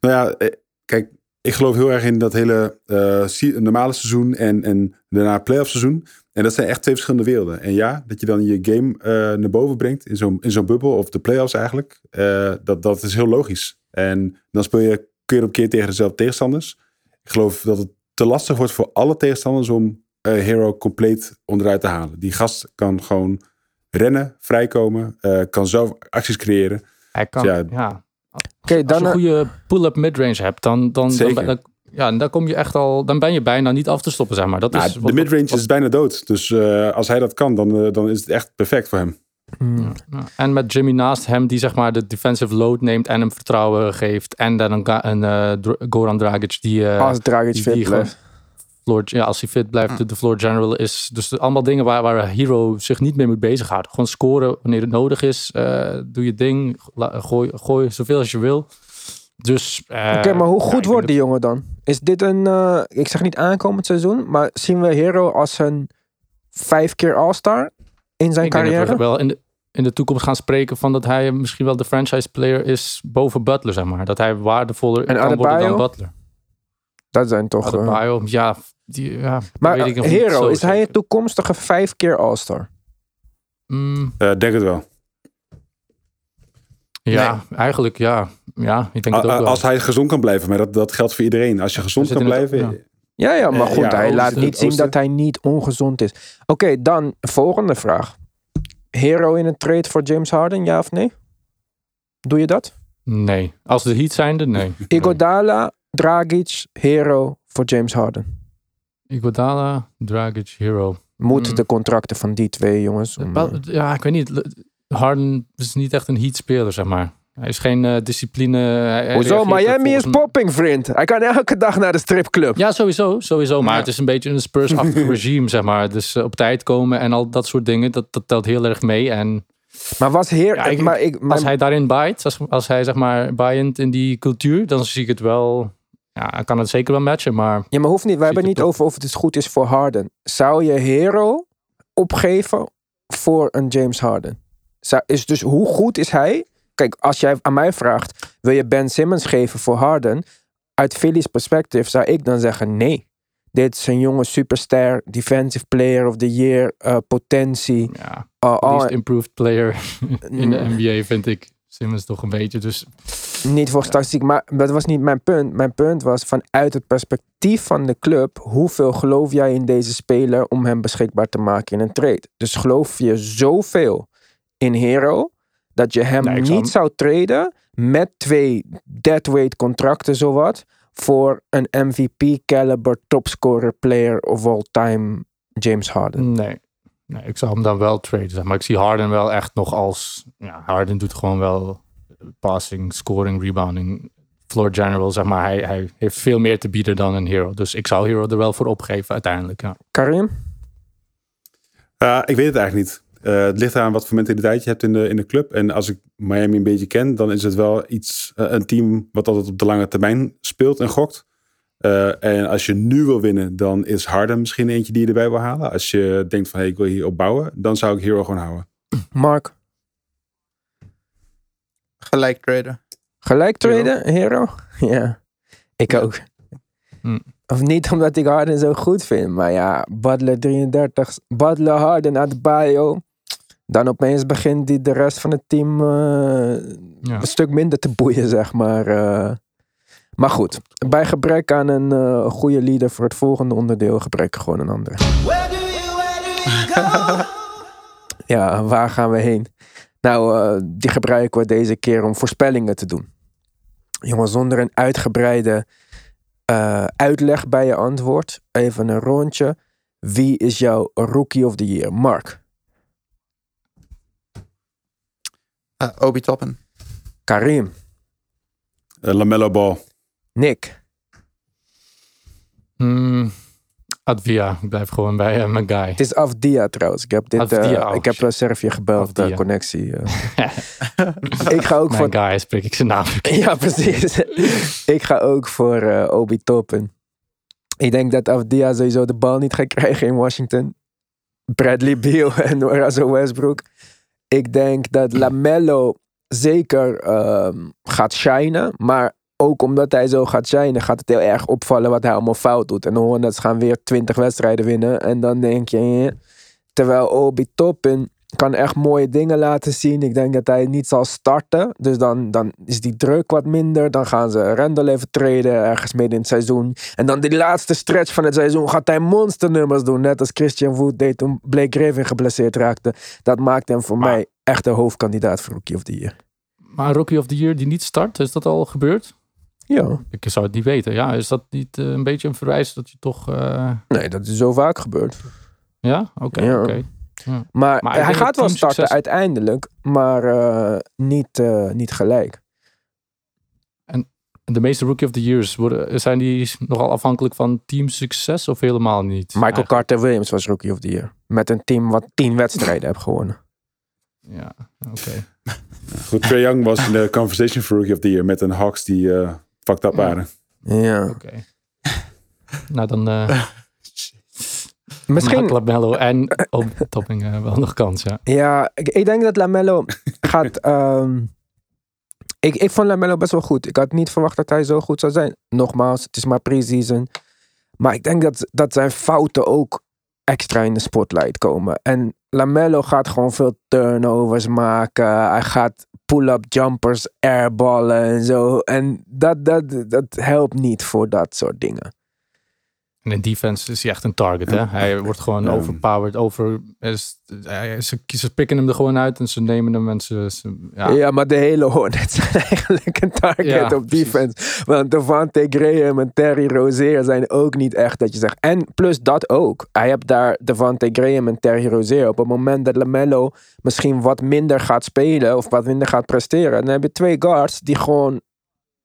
Speaker 4: Nou ja, eh, kijk, ik geloof heel erg in dat hele eh, se- normale seizoen en, en daarna playoff seizoen. En dat zijn echt twee verschillende werelden. En ja, dat je dan je game eh, naar boven brengt in zo'n in zo'n bubbel, of de playoffs eigenlijk, eh, dat, dat is heel logisch. En dan speel je keer op keer tegen dezelfde tegenstanders. Ik geloof dat het te lastig wordt voor alle tegenstanders om eh, Hero compleet onderuit te halen. Die gast kan gewoon rennen, vrijkomen, eh, kan zelf acties creëren.
Speaker 2: Hij kan,
Speaker 4: Ja.
Speaker 2: ja. Als
Speaker 1: dan...
Speaker 2: je een goede pull-up midrange hebt, dan, dan, dan,
Speaker 4: Zeker.
Speaker 2: dan, ja, dan kom je echt al, dan ben je bijna niet af te stoppen, zeg maar. Dat
Speaker 4: Nou,
Speaker 2: is
Speaker 4: de midrange
Speaker 2: wat-
Speaker 4: is bijna dood. Dus eh, als hij dat kan, dan, eh, dan is het echt perfect voor hem.
Speaker 1: hmm.
Speaker 2: Ja. En met Jimmy naast hem, die zeg maar de defensive load neemt en hem vertrouwen geeft. En dan een, een eh, Dr- Goran Dragic die, eh,
Speaker 1: als Dragic
Speaker 2: die-
Speaker 1: fit
Speaker 2: die
Speaker 1: blijft.
Speaker 2: floor, ja, als hij fit blijft, de, de floor general is. Dus de- allemaal dingen waar, waar een hero zich niet meer moet bezighouden. Gewoon scoren wanneer het nodig is. eh, doe je ding. La- gooi, gooi zoveel als je wil. Dus. eh,
Speaker 1: Oké, maar hoe goed wordt die jongen dan? Is dit een, eh, ik zeg niet aankomend seizoen, maar zien we Hero als een vijf keer All-Star in zijn
Speaker 2: Ik denk dat
Speaker 1: carrière?
Speaker 2: we wel in de, in de toekomst gaan spreken van dat hij misschien wel de franchise player is boven Butler, zeg maar. Dat hij waardevoller
Speaker 1: En
Speaker 2: kan worden dan? Butler.
Speaker 1: Dat zijn toch... eh,
Speaker 2: Adebayo, ja, die, ja.
Speaker 1: maar
Speaker 2: weet ik
Speaker 1: eh,
Speaker 2: nog niet
Speaker 1: Hero, is hij een toekomstige vijf keer All-Star?
Speaker 2: Mm,
Speaker 4: Eh, denk het wel.
Speaker 2: Ja, eigenlijk ja. Ja, ik denk het ook wel.
Speaker 4: Als hij gezond kan blijven, maar dat, dat geldt voor iedereen. Als je gezond kan
Speaker 2: het-
Speaker 4: blijven.
Speaker 2: ja.
Speaker 1: Ja, ja, maar
Speaker 4: Eh,
Speaker 1: goed,
Speaker 4: ja,
Speaker 1: hij
Speaker 4: Oosten,
Speaker 1: laat niet zien
Speaker 4: Oosten.
Speaker 1: dat hij niet ongezond is. Oké, dan volgende vraag. Hero in een trade voor James Harden, ja of nee? Doe je dat?
Speaker 2: Nee. Als de Heat zijnde, nee.
Speaker 1: Iguodala, Dragic, Hero voor James Harden.
Speaker 2: Iguodala, Dragic, Hero.
Speaker 1: Moeten
Speaker 2: Hmm.
Speaker 1: de contracten van die twee jongens. om, eh,
Speaker 2: Ja, ik weet niet. Harden is niet echt een Heat-speler, zeg maar. Hij is geen eh, discipline. hij- hij
Speaker 1: Hoezo? Miami is popping, vriend. Hij kan elke dag naar de stripclub.
Speaker 2: Ja, sowieso. sowieso. Maar
Speaker 4: Ja.
Speaker 2: het is een beetje een Spurs-achtig regime, zeg maar. Dus eh, op tijd komen en al dat soort dingen, dat, dat telt heel erg mee. En
Speaker 1: Maar was Heer...
Speaker 2: Ja, ik-
Speaker 1: maar ik, mijn-
Speaker 2: als hij daarin bijt, als, als hij zeg maar bijend in die cultuur, dan zie ik het wel... Ja, hij kan het zeker wel matchen, maar...
Speaker 1: Ja, maar hoeft niet. We hebben
Speaker 2: je
Speaker 1: niet over of het is goed is voor Harden. Zou je Hero opgeven voor een James Harden? Is dus hoe goed is hij? Kijk, als jij aan mij vraagt, wil je Ben Simmons geven voor Harden? Uit Philly's perspectief zou ik dan zeggen nee. Dit is een jonge superster, defensive player of the year, eh, potentie.
Speaker 2: Ja,
Speaker 1: Uh,
Speaker 2: least improved player in de. NBA vind ik Simmons toch een beetje. Dus
Speaker 1: Niet voor statistiek, maar dat was niet mijn punt. Mijn punt was vanuit het perspectief van de club. Hoeveel geloof jij in deze speler om hem beschikbaar te maken in een trade? Dus geloof je zoveel in Hero dat je hem
Speaker 2: Nee,
Speaker 1: niet
Speaker 2: zou
Speaker 1: traden met twee deadweight contracten zowat voor een MVP caliber topscorer player of all time James Harden?
Speaker 2: nee. nee, ik zou hem dan wel traden. zeg Maar ik zie Harden wel echt nog als... Ja, Harden doet gewoon wel passing, scoring, rebounding, floor general, zeg maar. Hij, hij heeft veel meer te bieden dan een hero. Dus ik zou hero er wel voor opgeven uiteindelijk, ja.
Speaker 1: Karim?
Speaker 4: Uh, ik weet het eigenlijk niet. Uh, het ligt eraan wat voor mentaliteit je hebt in de, in de club. En als ik Miami een beetje ken, dan is het wel iets, uh, een team wat altijd op de lange termijn speelt en gokt. Uh, en als je nu wil winnen, dan is Harden misschien eentje die je erbij wil halen. Als je denkt van hey, ik wil hier opbouwen, dan zou ik Hero gewoon houden.
Speaker 1: Mark?
Speaker 5: Gelijk traden.
Speaker 1: Gelijk traden, Hero? Ja, ik
Speaker 5: Ja.
Speaker 1: ook.
Speaker 2: Hm.
Speaker 1: Of niet omdat ik Harden zo goed vind, maar ja, Butler 33, Butler, Harden, Adebayo. Dan opeens begint die de rest van het team eh,
Speaker 2: Ja.
Speaker 1: een stuk minder te boeien, zeg maar. eh. maar goed, bij gebrek aan een eh, goede leader voor het volgende onderdeel, gebruik ik gewoon een andere. ja, waar gaan we heen? Nou, eh, die gebruiken we deze keer om voorspellingen te doen. Jongens, zonder een uitgebreide eh, uitleg bij je antwoord. Even een rondje. Wie is jouw Rookie of the Year? Mark,
Speaker 5: Uh, Obi Toppen.
Speaker 1: Karim,
Speaker 4: Uh, Lamello Ball.
Speaker 1: Nick,
Speaker 2: Hmm, Advia, ik blijf gewoon bij eh, mijn guy.
Speaker 1: Het is Afdia trouwens. Ik heb, dit,
Speaker 2: Afdia,
Speaker 1: eh,
Speaker 2: oh,
Speaker 1: ik heb uh, Servië gebeld, de connectie. eh. ik ga ook voor...
Speaker 2: Mijn guy, spreek ik zijn naam.
Speaker 1: Ja, precies. ik ga ook voor eh, Obi Toppen. Ik denk dat Afdia sowieso de bal niet gaat krijgen in Washington. Bradley Beal en Russell Westbrook. Ik denk dat LaMelo zeker ehm, gaat shinen. Maar ook omdat hij zo gaat shinen, gaat het heel erg opvallen wat hij allemaal fout doet. En de Hornets gaan weer 20 wedstrijden winnen. En dan denk je, eh. terwijl Obi Toppin kan echt mooie dingen laten zien. Ik denk dat hij niet zal starten. Dus dan, dan is die druk wat minder. Dan gaan ze Randall even treden ergens midden in het seizoen. En dan die laatste stretch van het seizoen gaat hij monsternummers doen. Net als Christian Wood deed toen Blake Griffin geblesseerd raakte. Dat maakt hem voor
Speaker 2: Maar-
Speaker 1: mij echt de hoofdkandidaat voor Rookie of the Year.
Speaker 2: Maar Rookie of the Year die niet start, is dat al gebeurd?
Speaker 1: Ja,
Speaker 2: Ik zou het niet weten. Ja, is dat niet eh, een beetje een verwijs dat je toch... eh,
Speaker 1: nee, dat is zo vaak gebeurd.
Speaker 2: Ja? Oké,
Speaker 1: Ja.
Speaker 2: oké.
Speaker 1: Maar,
Speaker 2: Maar ik
Speaker 1: hij gaat wel starten uiteindelijk, maar eh, niet, eh, niet gelijk.
Speaker 2: De meeste Rookie of the Years, worden, zijn die nogal afhankelijk van teamsucces of helemaal niet?
Speaker 1: Michael
Speaker 2: Eigenlijk-
Speaker 1: Carter Williams was Rookie of the Year. Met een team wat tien wedstrijden heeft gewonnen.
Speaker 2: Ja, oké.
Speaker 4: Goed, Trae Young was in de conversation for Rookie of the Year met een Hawks die eh fucked up
Speaker 2: Ja.
Speaker 4: waren.
Speaker 1: Ja.
Speaker 2: Oké. nou, dan eh
Speaker 1: Misschien,
Speaker 2: LaMelo en op topping wel nog kans, ja.
Speaker 1: ja, ik, ik denk dat Lamello gaat... ehm, ik, ik vond Lamello best wel goed. Ik had niet verwacht dat hij zo goed zou zijn. Nogmaals, het is maar pre-season. Maar ik denk dat, dat zijn fouten ook extra in de spotlight komen. En Lamello gaat gewoon veel turnovers maken. Hij gaat pull-up jumpers airballen en zo. En dat, dat, dat helpt niet voor dat soort dingen.
Speaker 2: En in defense is hij echt een target, hè. Hij wordt gewoon overpowered, over... Is, ze, ze pikken hem er gewoon uit en ze nemen hem en ze... ze- ja.
Speaker 1: Ja. maar de hele Hornets zijn eigenlijk een target
Speaker 2: Ja,
Speaker 1: op
Speaker 2: precies.
Speaker 1: defense. Want Devante Graham en Terry Rozier zijn ook niet echt dat je zegt. En plus dat ook. Hij hebt daar Devante Graham en Terry Rozier. Op het moment dat LaMelo misschien wat minder gaat spelen of wat minder gaat presteren. Dan heb je twee guards die gewoon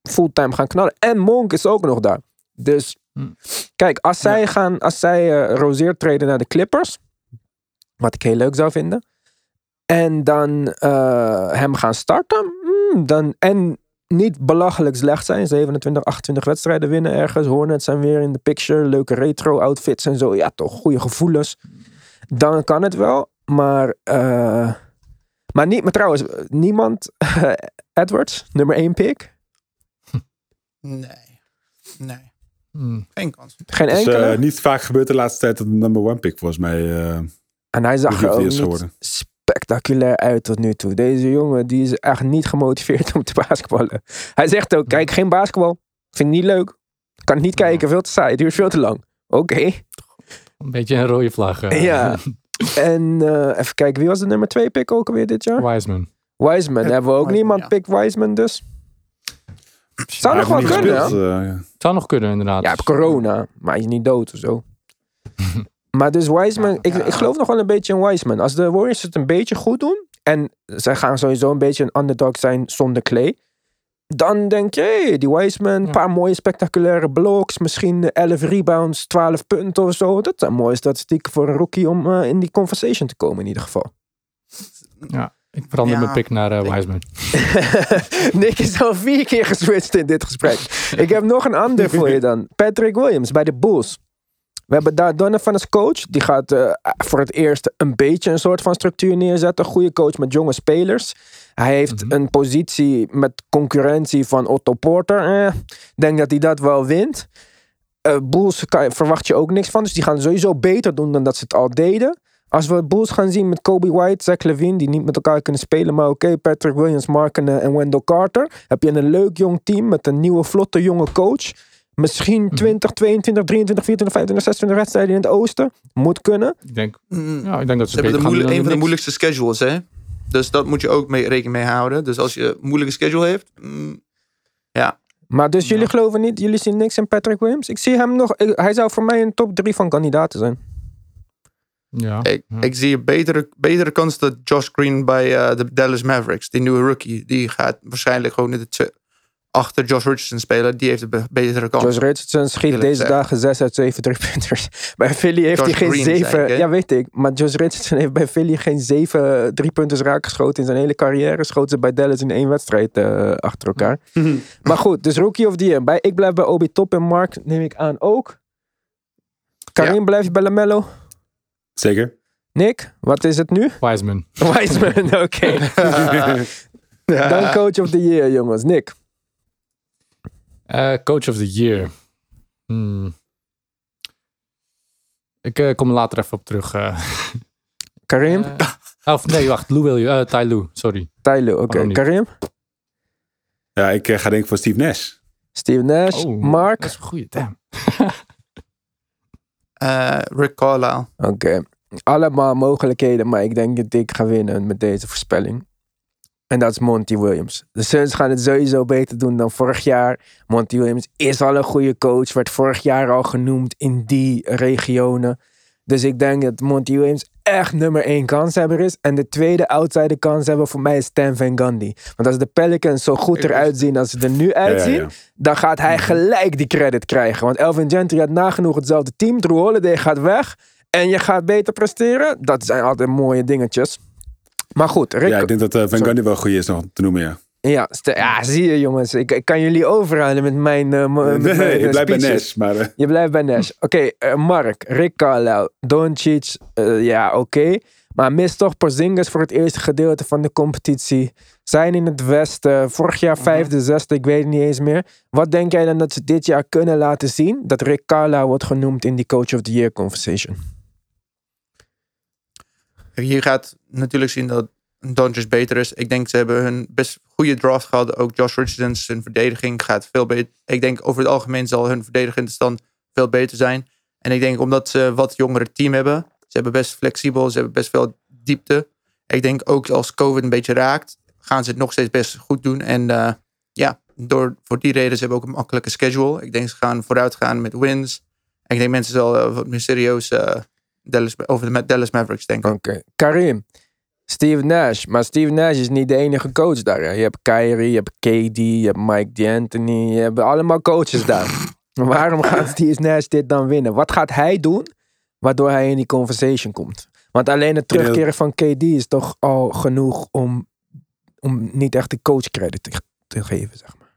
Speaker 1: fulltime gaan knallen. En Monk is ook nog daar. Dus
Speaker 2: Hm.
Speaker 1: kijk, als zij, gaan, als zij eh, Rozier treden naar de Clippers. Wat ik heel leuk zou vinden. En dan eh, hem gaan starten. mm, dan, en niet belachelijk slecht zijn. 27, 28 wedstrijden winnen ergens. Hornets zijn weer in de picture. Leuke retro outfits en zo. Ja, toch goede gevoelens. Dan kan het wel. Maar, eh, maar, niet, maar trouwens, niemand. Edwards, nummer 1 pick.
Speaker 5: Nee. Nee.
Speaker 2: Hmm.
Speaker 5: Geen kans.
Speaker 1: Geen
Speaker 4: Dus
Speaker 1: enkele.
Speaker 4: eh, niet vaak gebeurd de laatste tijd dat de number one pick volgens mij. eh,
Speaker 1: en hij zag er ook niet
Speaker 4: geworden.
Speaker 1: spectaculair uit tot nu toe. Deze jongen die is echt niet gemotiveerd om te basketballen. Hij zegt ook, kijk, geen basketbal. Vind ik niet leuk. Kan niet kijken, veel te saai. Het duurt veel te lang. Oké.
Speaker 2: Een beetje een rode vlag. eh.
Speaker 1: Ja. En eh, even kijken, wie was de nummer 2 pick ook alweer dit jaar?
Speaker 2: Wiseman.
Speaker 1: Wiseman. Hebben we ook
Speaker 5: Wiseman,
Speaker 1: niemand
Speaker 5: ja.
Speaker 1: pick Wiseman dus? Zou nog wel kunnen,
Speaker 4: gespeeld,
Speaker 1: hè?
Speaker 4: eh, ja.
Speaker 2: Zou nog kunnen, inderdaad.
Speaker 1: Ja, corona, maar hij is niet dood of zo. maar dus Wiseman, ik, ik geloof nog wel een beetje in Wiseman. Als de Warriors het een beetje goed doen, en zij gaan sowieso een beetje een underdog zijn zonder Clay, dan denk je, hey, die Wiseman, een
Speaker 2: Ja.
Speaker 1: paar mooie spectaculaire blocks, misschien 11 rebounds, 12 punten of zo. Dat zijn mooie statistieken voor een rookie om eh, in die conversation te komen in ieder geval.
Speaker 2: Ik verander
Speaker 5: Ja,
Speaker 2: mijn pick naar eh, Wiseman.
Speaker 1: Nick is al vier keer geswitcht in dit gesprek. Ik heb nog een ander voor je dan. Patrick Williams bij de Bulls. We hebben daar Donovan als coach. Die gaat eh, voor het eerst een beetje een soort van structuur neerzetten. Goede coach met jonge spelers. Hij heeft
Speaker 2: Mhm.
Speaker 1: een positie met concurrentie van Otto Porter. Eh, Ik denk dat hij dat wel wint. Eh, Bulls kan, verwacht je ook niks van. Dus die gaan sowieso beter doen dan dat ze het al deden. Als we Bulls gaan zien met Kobe White, Zach Levine, die niet met elkaar kunnen spelen, maar oké, Patrick Williams, Markenen en Wendell Carter, heb je een leuk jong team met een nieuwe, vlotte, jonge coach. Misschien 20, 22, 23, 24, 25, 26 wedstrijden in het oosten. Moet kunnen.
Speaker 2: Ik denk,
Speaker 5: Mm.
Speaker 2: ja, ik denk dat ze,
Speaker 5: Ze hebben de
Speaker 2: gaan
Speaker 5: een van de moeilijkste schedules, hè? Dus dat moet je ook mee, rekening mee houden. Dus als je een moeilijke schedule heeft, mm, ja.
Speaker 1: Maar dus jullie
Speaker 2: Ja.
Speaker 1: geloven niet, jullie zien niks in Patrick Williams? Ik zie hem nog, hij zou voor mij een top 3 van kandidaten zijn.
Speaker 2: Ja.
Speaker 5: Ik,
Speaker 2: ja.
Speaker 5: ik zie een betere, betere kans dat Josh Green bij eh, de Dallas Mavericks, die nieuwe rookie, die gaat waarschijnlijk gewoon in de achter Josh Richardson spelen. Die heeft een be- betere kans.
Speaker 1: Josh Richardson schiet deze dagen 6 uit 7 driepunters. Bij Philly heeft
Speaker 5: Josh
Speaker 1: hij geen
Speaker 5: Green, zei
Speaker 1: 7.
Speaker 5: ik, hè?
Speaker 1: Ja, weet ik. Maar Josh Richardson heeft bij Philly geen 7 driepunters raak geschoten in zijn hele carrière. Schoot ze bij Dallas in één wedstrijd eh, achter elkaar. maar goed, dus Rookie of Year. Bij, ik blijf bij Obi Top en Mark neem ik aan ook. Karim blijft bij Lamello.
Speaker 4: Zeker.
Speaker 1: Nick, wat is het nu?
Speaker 2: Wiseman.
Speaker 1: Wiseman, oké. Dan Coach of the Year, jongens. Nick.
Speaker 2: Eh, coach of the year. Hmm. Ik eh, kom er later even op terug. eh.
Speaker 1: Karim?
Speaker 2: Of nee, wacht. Lou wil je. Ty Lue, sorry.
Speaker 1: Tyler, oké.
Speaker 2: waarom niet?
Speaker 1: Karim?
Speaker 4: Ja, ik eh, ga denk ik voor Steve Nash.
Speaker 1: Steve Nash?
Speaker 2: Oh,
Speaker 1: Mark?
Speaker 2: Dat is een goeie. Damn.
Speaker 5: Eh, Rick.
Speaker 1: Oké. Allemaal mogelijkheden, maar ik denk dat ik ga winnen met deze voorspelling. En dat is Monty Williams. De Suns gaan het sowieso beter doen dan vorig jaar. Monty Williams is al een goede coach. Werd vorig jaar al genoemd in die regionen. Dus ik denk dat Monty Williams echt nummer één kanshebber is. En de tweede outsider kanshebber voor mij is Stan Van Gundy. Want als de Pelicans zo goed eruit zien als ze er nu
Speaker 4: Ja, ja,
Speaker 1: uitzien...
Speaker 4: ja.
Speaker 1: dan gaat hij gelijk die credit krijgen. Want Elvin Gentry had nagenoeg hetzelfde team. Drew Holiday gaat weg. En je gaat beter presteren. Dat zijn altijd mooie dingetjes. Maar goed, Rick.
Speaker 4: Ja, ik denk dat eh, Van. Gundy wel goed is nog te noemen, ja.
Speaker 1: Ja, ja, zie je jongens. Ik, ik kan jullie overhalen met mijn, eh, mo- met
Speaker 4: Nee,
Speaker 1: mijn
Speaker 4: ik
Speaker 1: eh,
Speaker 4: blijf bij. Nash, maar
Speaker 1: Je blijft bij Nash. Oké, eh, Mark, Rick Carlisle, Doncic. ja, oké. Maar mis toch Porzingis voor het eerste gedeelte van de competitie. Zijn in het Westen. Vorig jaar vijfde, zesde, ik weet het niet eens meer. Wat denk jij dan dat ze dit jaar kunnen laten zien? Dat Rick Carlisle wordt genoemd in die Coach of the Year conversation.
Speaker 5: Hier gaat natuurlijk zien dat Doncic beter is. Ik denk ze hebben hun best goede draft gehad. Ook Josh Richardson, zijn verdediging gaat veel beter. Ik denk over het algemeen zal hun verdedigende stand veel beter zijn. En ik denk omdat ze wat jongere team hebben. Ze hebben best flexibel, ze hebben best veel diepte. Ik denk ook als COVID een beetje raakt, gaan ze het nog steeds best goed doen. En eh, ja, door, voor die reden ze hebben ook een makkelijke schedule. Ik denk ze gaan vooruit gaan met wins. Ik denk mensen zal eh, wat meer serieus eh, over de Dallas Mavericks denken.
Speaker 1: Oké. Karim. Steve Nash. Maar Steve Nash is niet de enige coach daar. hè. Je hebt Kyrie, je hebt KD, je hebt Mike D'Antoni. Je hebt allemaal coaches daar. Waarom gaat Steve Nash dit dan winnen? Wat gaat hij doen waardoor hij in die conversation komt? Want alleen het terugkeren van KD is toch al genoeg om, om niet echt de coach credit te, te geven, zeg maar.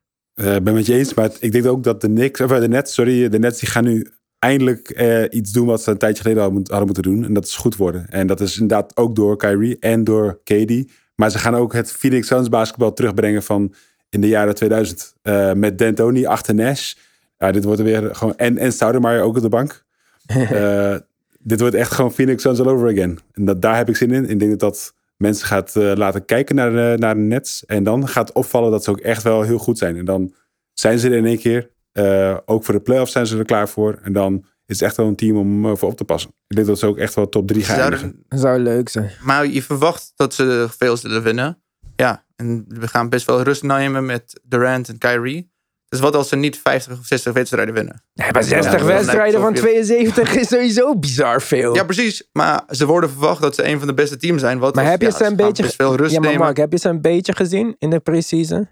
Speaker 4: eh, ik ben met je eens. Maar ik denk ook dat de Knicks, of eh, de Nets, sorry, de Nets die gaan nu eindelijk eh, iets doen wat ze een tijdje geleden hadden, moet- hadden moeten doen. En dat is goed worden. En dat is inderdaad ook door Kyrie en door KD. Maar ze gaan ook het Phoenix Suns basketbal terugbrengen van in de jaren 2000. eh, met D'Antoni achter Nash. Ja, dit wordt er weer gewoon... En, en Stoudemire ook op de bank. Eh, dit wordt echt gewoon Phoenix Suns all over again. En dat, daar heb ik zin in. Ik denk dat dat mensen gaat laten kijken naar de, naar de Nets. En dan gaat opvallen dat ze ook echt wel heel goed zijn. En dan zijn ze er in één keer. Eh, ook voor de playoffs zijn ze er klaar voor. En dan is het echt wel een team om eh, voor op te passen. Ik denk dat ze ook echt wel top 3 gaan
Speaker 5: Zouden-.
Speaker 1: Dat zou leuk zijn.
Speaker 5: Maar je verwacht dat ze veel zullen winnen. Ja, en we gaan best wel rust nemen met Durant en Kyrie. Dus wat als ze niet 50 of 60 wedstrijden winnen?
Speaker 1: Nee, maar 60
Speaker 5: Ja, dat
Speaker 1: wedstrijden van
Speaker 5: lijkt zo
Speaker 1: 72 is sowieso bizar veel.
Speaker 5: Ja, precies. Maar ze worden verwacht dat ze een van de beste teams zijn. Wat
Speaker 1: maar
Speaker 5: als-
Speaker 1: heb je
Speaker 5: ja,
Speaker 1: ze een beetje...
Speaker 5: veel rust
Speaker 1: ja, maar
Speaker 5: nemen.
Speaker 1: Mark, heb je ze een beetje gezien in de preseason?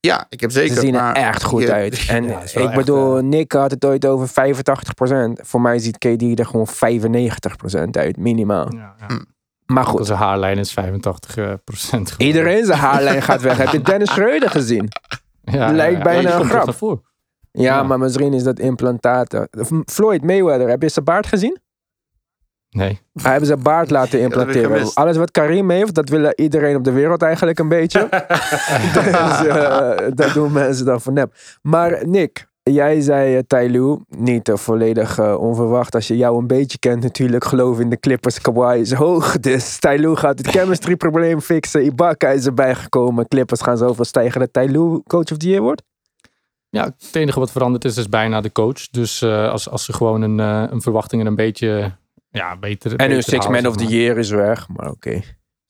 Speaker 5: Ja, ik heb zeker.
Speaker 1: Ze zien er echt goed
Speaker 5: je-
Speaker 1: uit. En
Speaker 2: Ja,
Speaker 1: ik bedoel,
Speaker 2: eh,
Speaker 1: Nick had het ooit over 85%. Voor mij ziet KD er gewoon 95% uit, minimaal.
Speaker 2: Ja, ja.
Speaker 5: Hm.
Speaker 1: Maar goed,
Speaker 2: Onze haarlijn is 85 eh, procent. geworden.
Speaker 1: iedereen zijn haarlijn gaat weg. Heb je Dennis Schreuder gezien?
Speaker 2: Ja,
Speaker 1: lijkt bijna een grap. Ja. maar misschien is dat implantaten. Floyd Mayweather, heb je zijn baard gezien?
Speaker 2: Nee.
Speaker 1: Hij hebben zijn baard laten implanteren. Alles wat Karim heeft, dat wil iedereen op de wereld eigenlijk een beetje. dus eh, dat doen mensen dan voor nep. Maar Nick, jij zei uh, Tyloo, niet eh, volledig eh, onverwacht. Als je jou een beetje kent natuurlijk, geloof in de Clippers. Kawhi is hoog, dus Tyloo gaat het chemistry probleem fixen. Ibaka is erbij gekomen. Clippers gaan zoveel stijgen dat Tyloo coach of the year wordt.
Speaker 2: Ja, het enige wat veranderd is, is bijna de coach. Dus eh, als, als ze gewoon een, eh, een verwachtingen een beetje ja, beter.
Speaker 1: En hun six man of the year is weg, maar oké.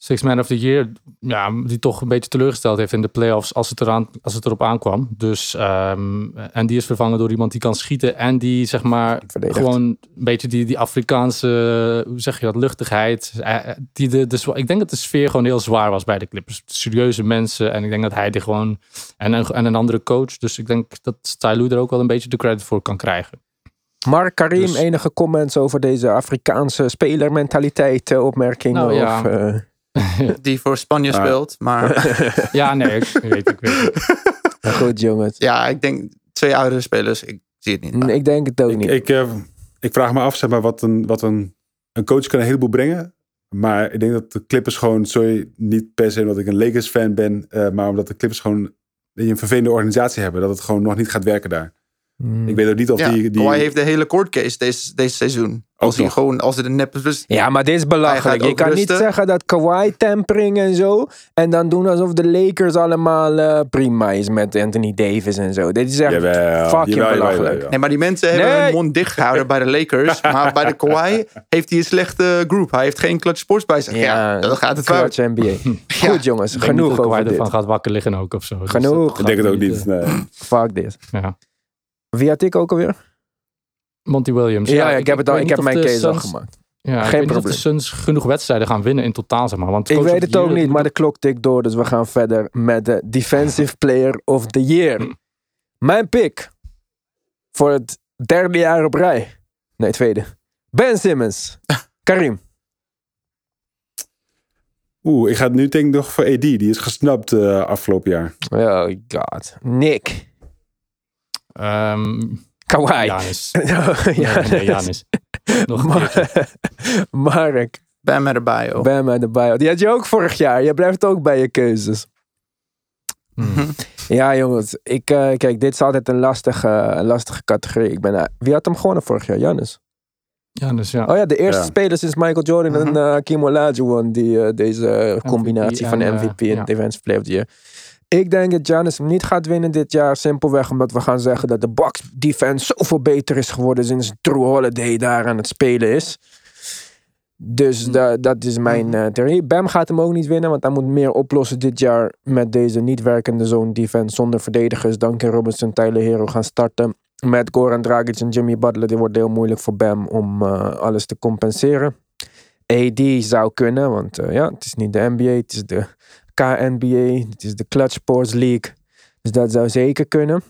Speaker 2: Six man of the year, ja, die toch een beetje teleurgesteld heeft in de playoffs als het, eraan, als het erop aankwam. Dus, ehm, en die is vervangen door iemand die kan schieten en die zeg maar gewoon een beetje die, die Afrikaanse, hoe zeg je dat, luchtigheid. eh, Die de, ik denk dat de sfeer gewoon heel zwaar was bij de Clippers. Serieuze mensen en ik denk dat hij die gewoon, en een, en een andere coach. Dus ik denk dat Stylou er ook wel een beetje de credit voor kan krijgen.
Speaker 1: Mark Karim,
Speaker 2: Dus-
Speaker 1: enige comments over deze Afrikaanse spelermentaliteit, eh, opmerkingen?
Speaker 2: Nou ja.
Speaker 1: Of, eh,
Speaker 5: Die voor Spanje
Speaker 4: Ah.
Speaker 5: speelt. Maar
Speaker 2: Ja, nee, ik weet, ik weet.
Speaker 1: maar goed, jongens.
Speaker 5: ja, ik denk twee oudere spelers. Ik zie het niet.
Speaker 1: Mm, Ik denk het ook
Speaker 4: Ik,
Speaker 1: niet.
Speaker 4: ik, eh, ik vraag me af, zeg maar, wat, een, wat een, een coach kan een heleboel brengen. Maar ik denk dat de Clippers gewoon, sorry, niet per se omdat ik een Lakers fan ben, eh, maar omdat de Clippers gewoon een vervelende organisatie hebben, dat het gewoon nog niet gaat werken daar.
Speaker 1: Hmm.
Speaker 4: Ik weet ook niet of
Speaker 5: Ja,
Speaker 4: die... die
Speaker 5: Kawhi heeft de hele court case deze, deze seizoen. Als hij gewoon, als het een nep is.
Speaker 1: Ja, maar dit is
Speaker 5: Hij
Speaker 1: belachelijk. Je kan niet zeggen dat Kawhi tampering en zo. En dan doen alsof de Lakers allemaal eh, prima is met Anthony Davis en zo. Dit is echt
Speaker 4: Jawel,
Speaker 1: fucking
Speaker 4: jawel,
Speaker 1: belachelijk.
Speaker 4: jawel.
Speaker 5: Nee, maar die mensen hebben
Speaker 1: Nee.
Speaker 5: hun mond dicht gehouden bij de Lakers. Maar bij de Kawhi heeft hij een slechte groep. Hij heeft geen clutch sports bij zich. Ja, dan gaat het fout.
Speaker 1: Clutch NBA. Goed jongens,
Speaker 2: Ik denk niet
Speaker 1: genoeg
Speaker 2: dat Kawhi
Speaker 1: over
Speaker 2: ervan
Speaker 1: dit.
Speaker 2: gaat wakker liggen ook of zo. Dus
Speaker 1: Genoeg.
Speaker 2: dat
Speaker 4: Ik denk het ook
Speaker 2: niet,
Speaker 4: nee.
Speaker 1: Fuck dit.
Speaker 2: ja.
Speaker 1: Wie had ik ook alweer?
Speaker 2: Monty Williams.
Speaker 1: Ja, ik, heb het al. Ik heb mijn case al gemaakt.
Speaker 2: Ja, ik
Speaker 1: Geen
Speaker 2: weet niet of
Speaker 1: probleem.
Speaker 2: de Suns genoeg wedstrijden gaan winnen in totaal, zeg maar. Want
Speaker 1: Ik weet het ook niet, maar de klok tikt door. Dus we gaan verder met de Defensive Player of the Year. Mijn pick voor het derde jaar op rij. Nee, tweede. Ben Simmons. Karim.
Speaker 4: Oeh, ik ga het nu denk ik nog voor AD. Die is gesnapt eh, afgelopen jaar.
Speaker 1: Oh god. Nick.
Speaker 2: Ehm,
Speaker 1: Kawhi.
Speaker 2: Giannis.
Speaker 1: ja,
Speaker 2: Nee, nee, Giannis. Nog.
Speaker 1: Mark.
Speaker 5: Bam erbij, joh.
Speaker 1: Bam bio. Die had je ook vorig jaar. Je blijft ook bij je keuzes.
Speaker 2: Hmm.
Speaker 1: Ja, jongens. Ik, eh, kijk, dit is altijd een lastige, een lastige categorie. Ik ben, eh, wie had hem gewonnen vorig jaar? Jannes.
Speaker 2: Giannis, ja.
Speaker 1: Oh ja, de eerste
Speaker 4: Ja.
Speaker 1: speler sinds Michael Jordan en uh, Kim Olajuwon die eh, deze eh, combinatie van
Speaker 2: eh,
Speaker 1: MVP en
Speaker 2: ja.
Speaker 1: Defensive Player of the Year. Ik denk dat Giannis hem niet gaat winnen dit jaar. Simpelweg omdat we gaan zeggen dat de Bucks defense zoveel beter is geworden sinds Drew Holiday daar aan het spelen is. Dus da- dat is mijn eh, theorie. Bam gaat hem ook niet winnen, want hij moet meer oplossen dit jaar met deze niet werkende zone defense zonder verdedigers. Duncan Robinson, Tyler Hero gaan starten. Met Goran Dragic en Jimmy Butler. Dit wordt heel moeilijk voor Bam om eh, alles te compenseren. AD zou kunnen, want eh, ja, het is niet de NBA, het is de KNBA, het is de Clutch Sports League. Dus dat zou zeker kunnen.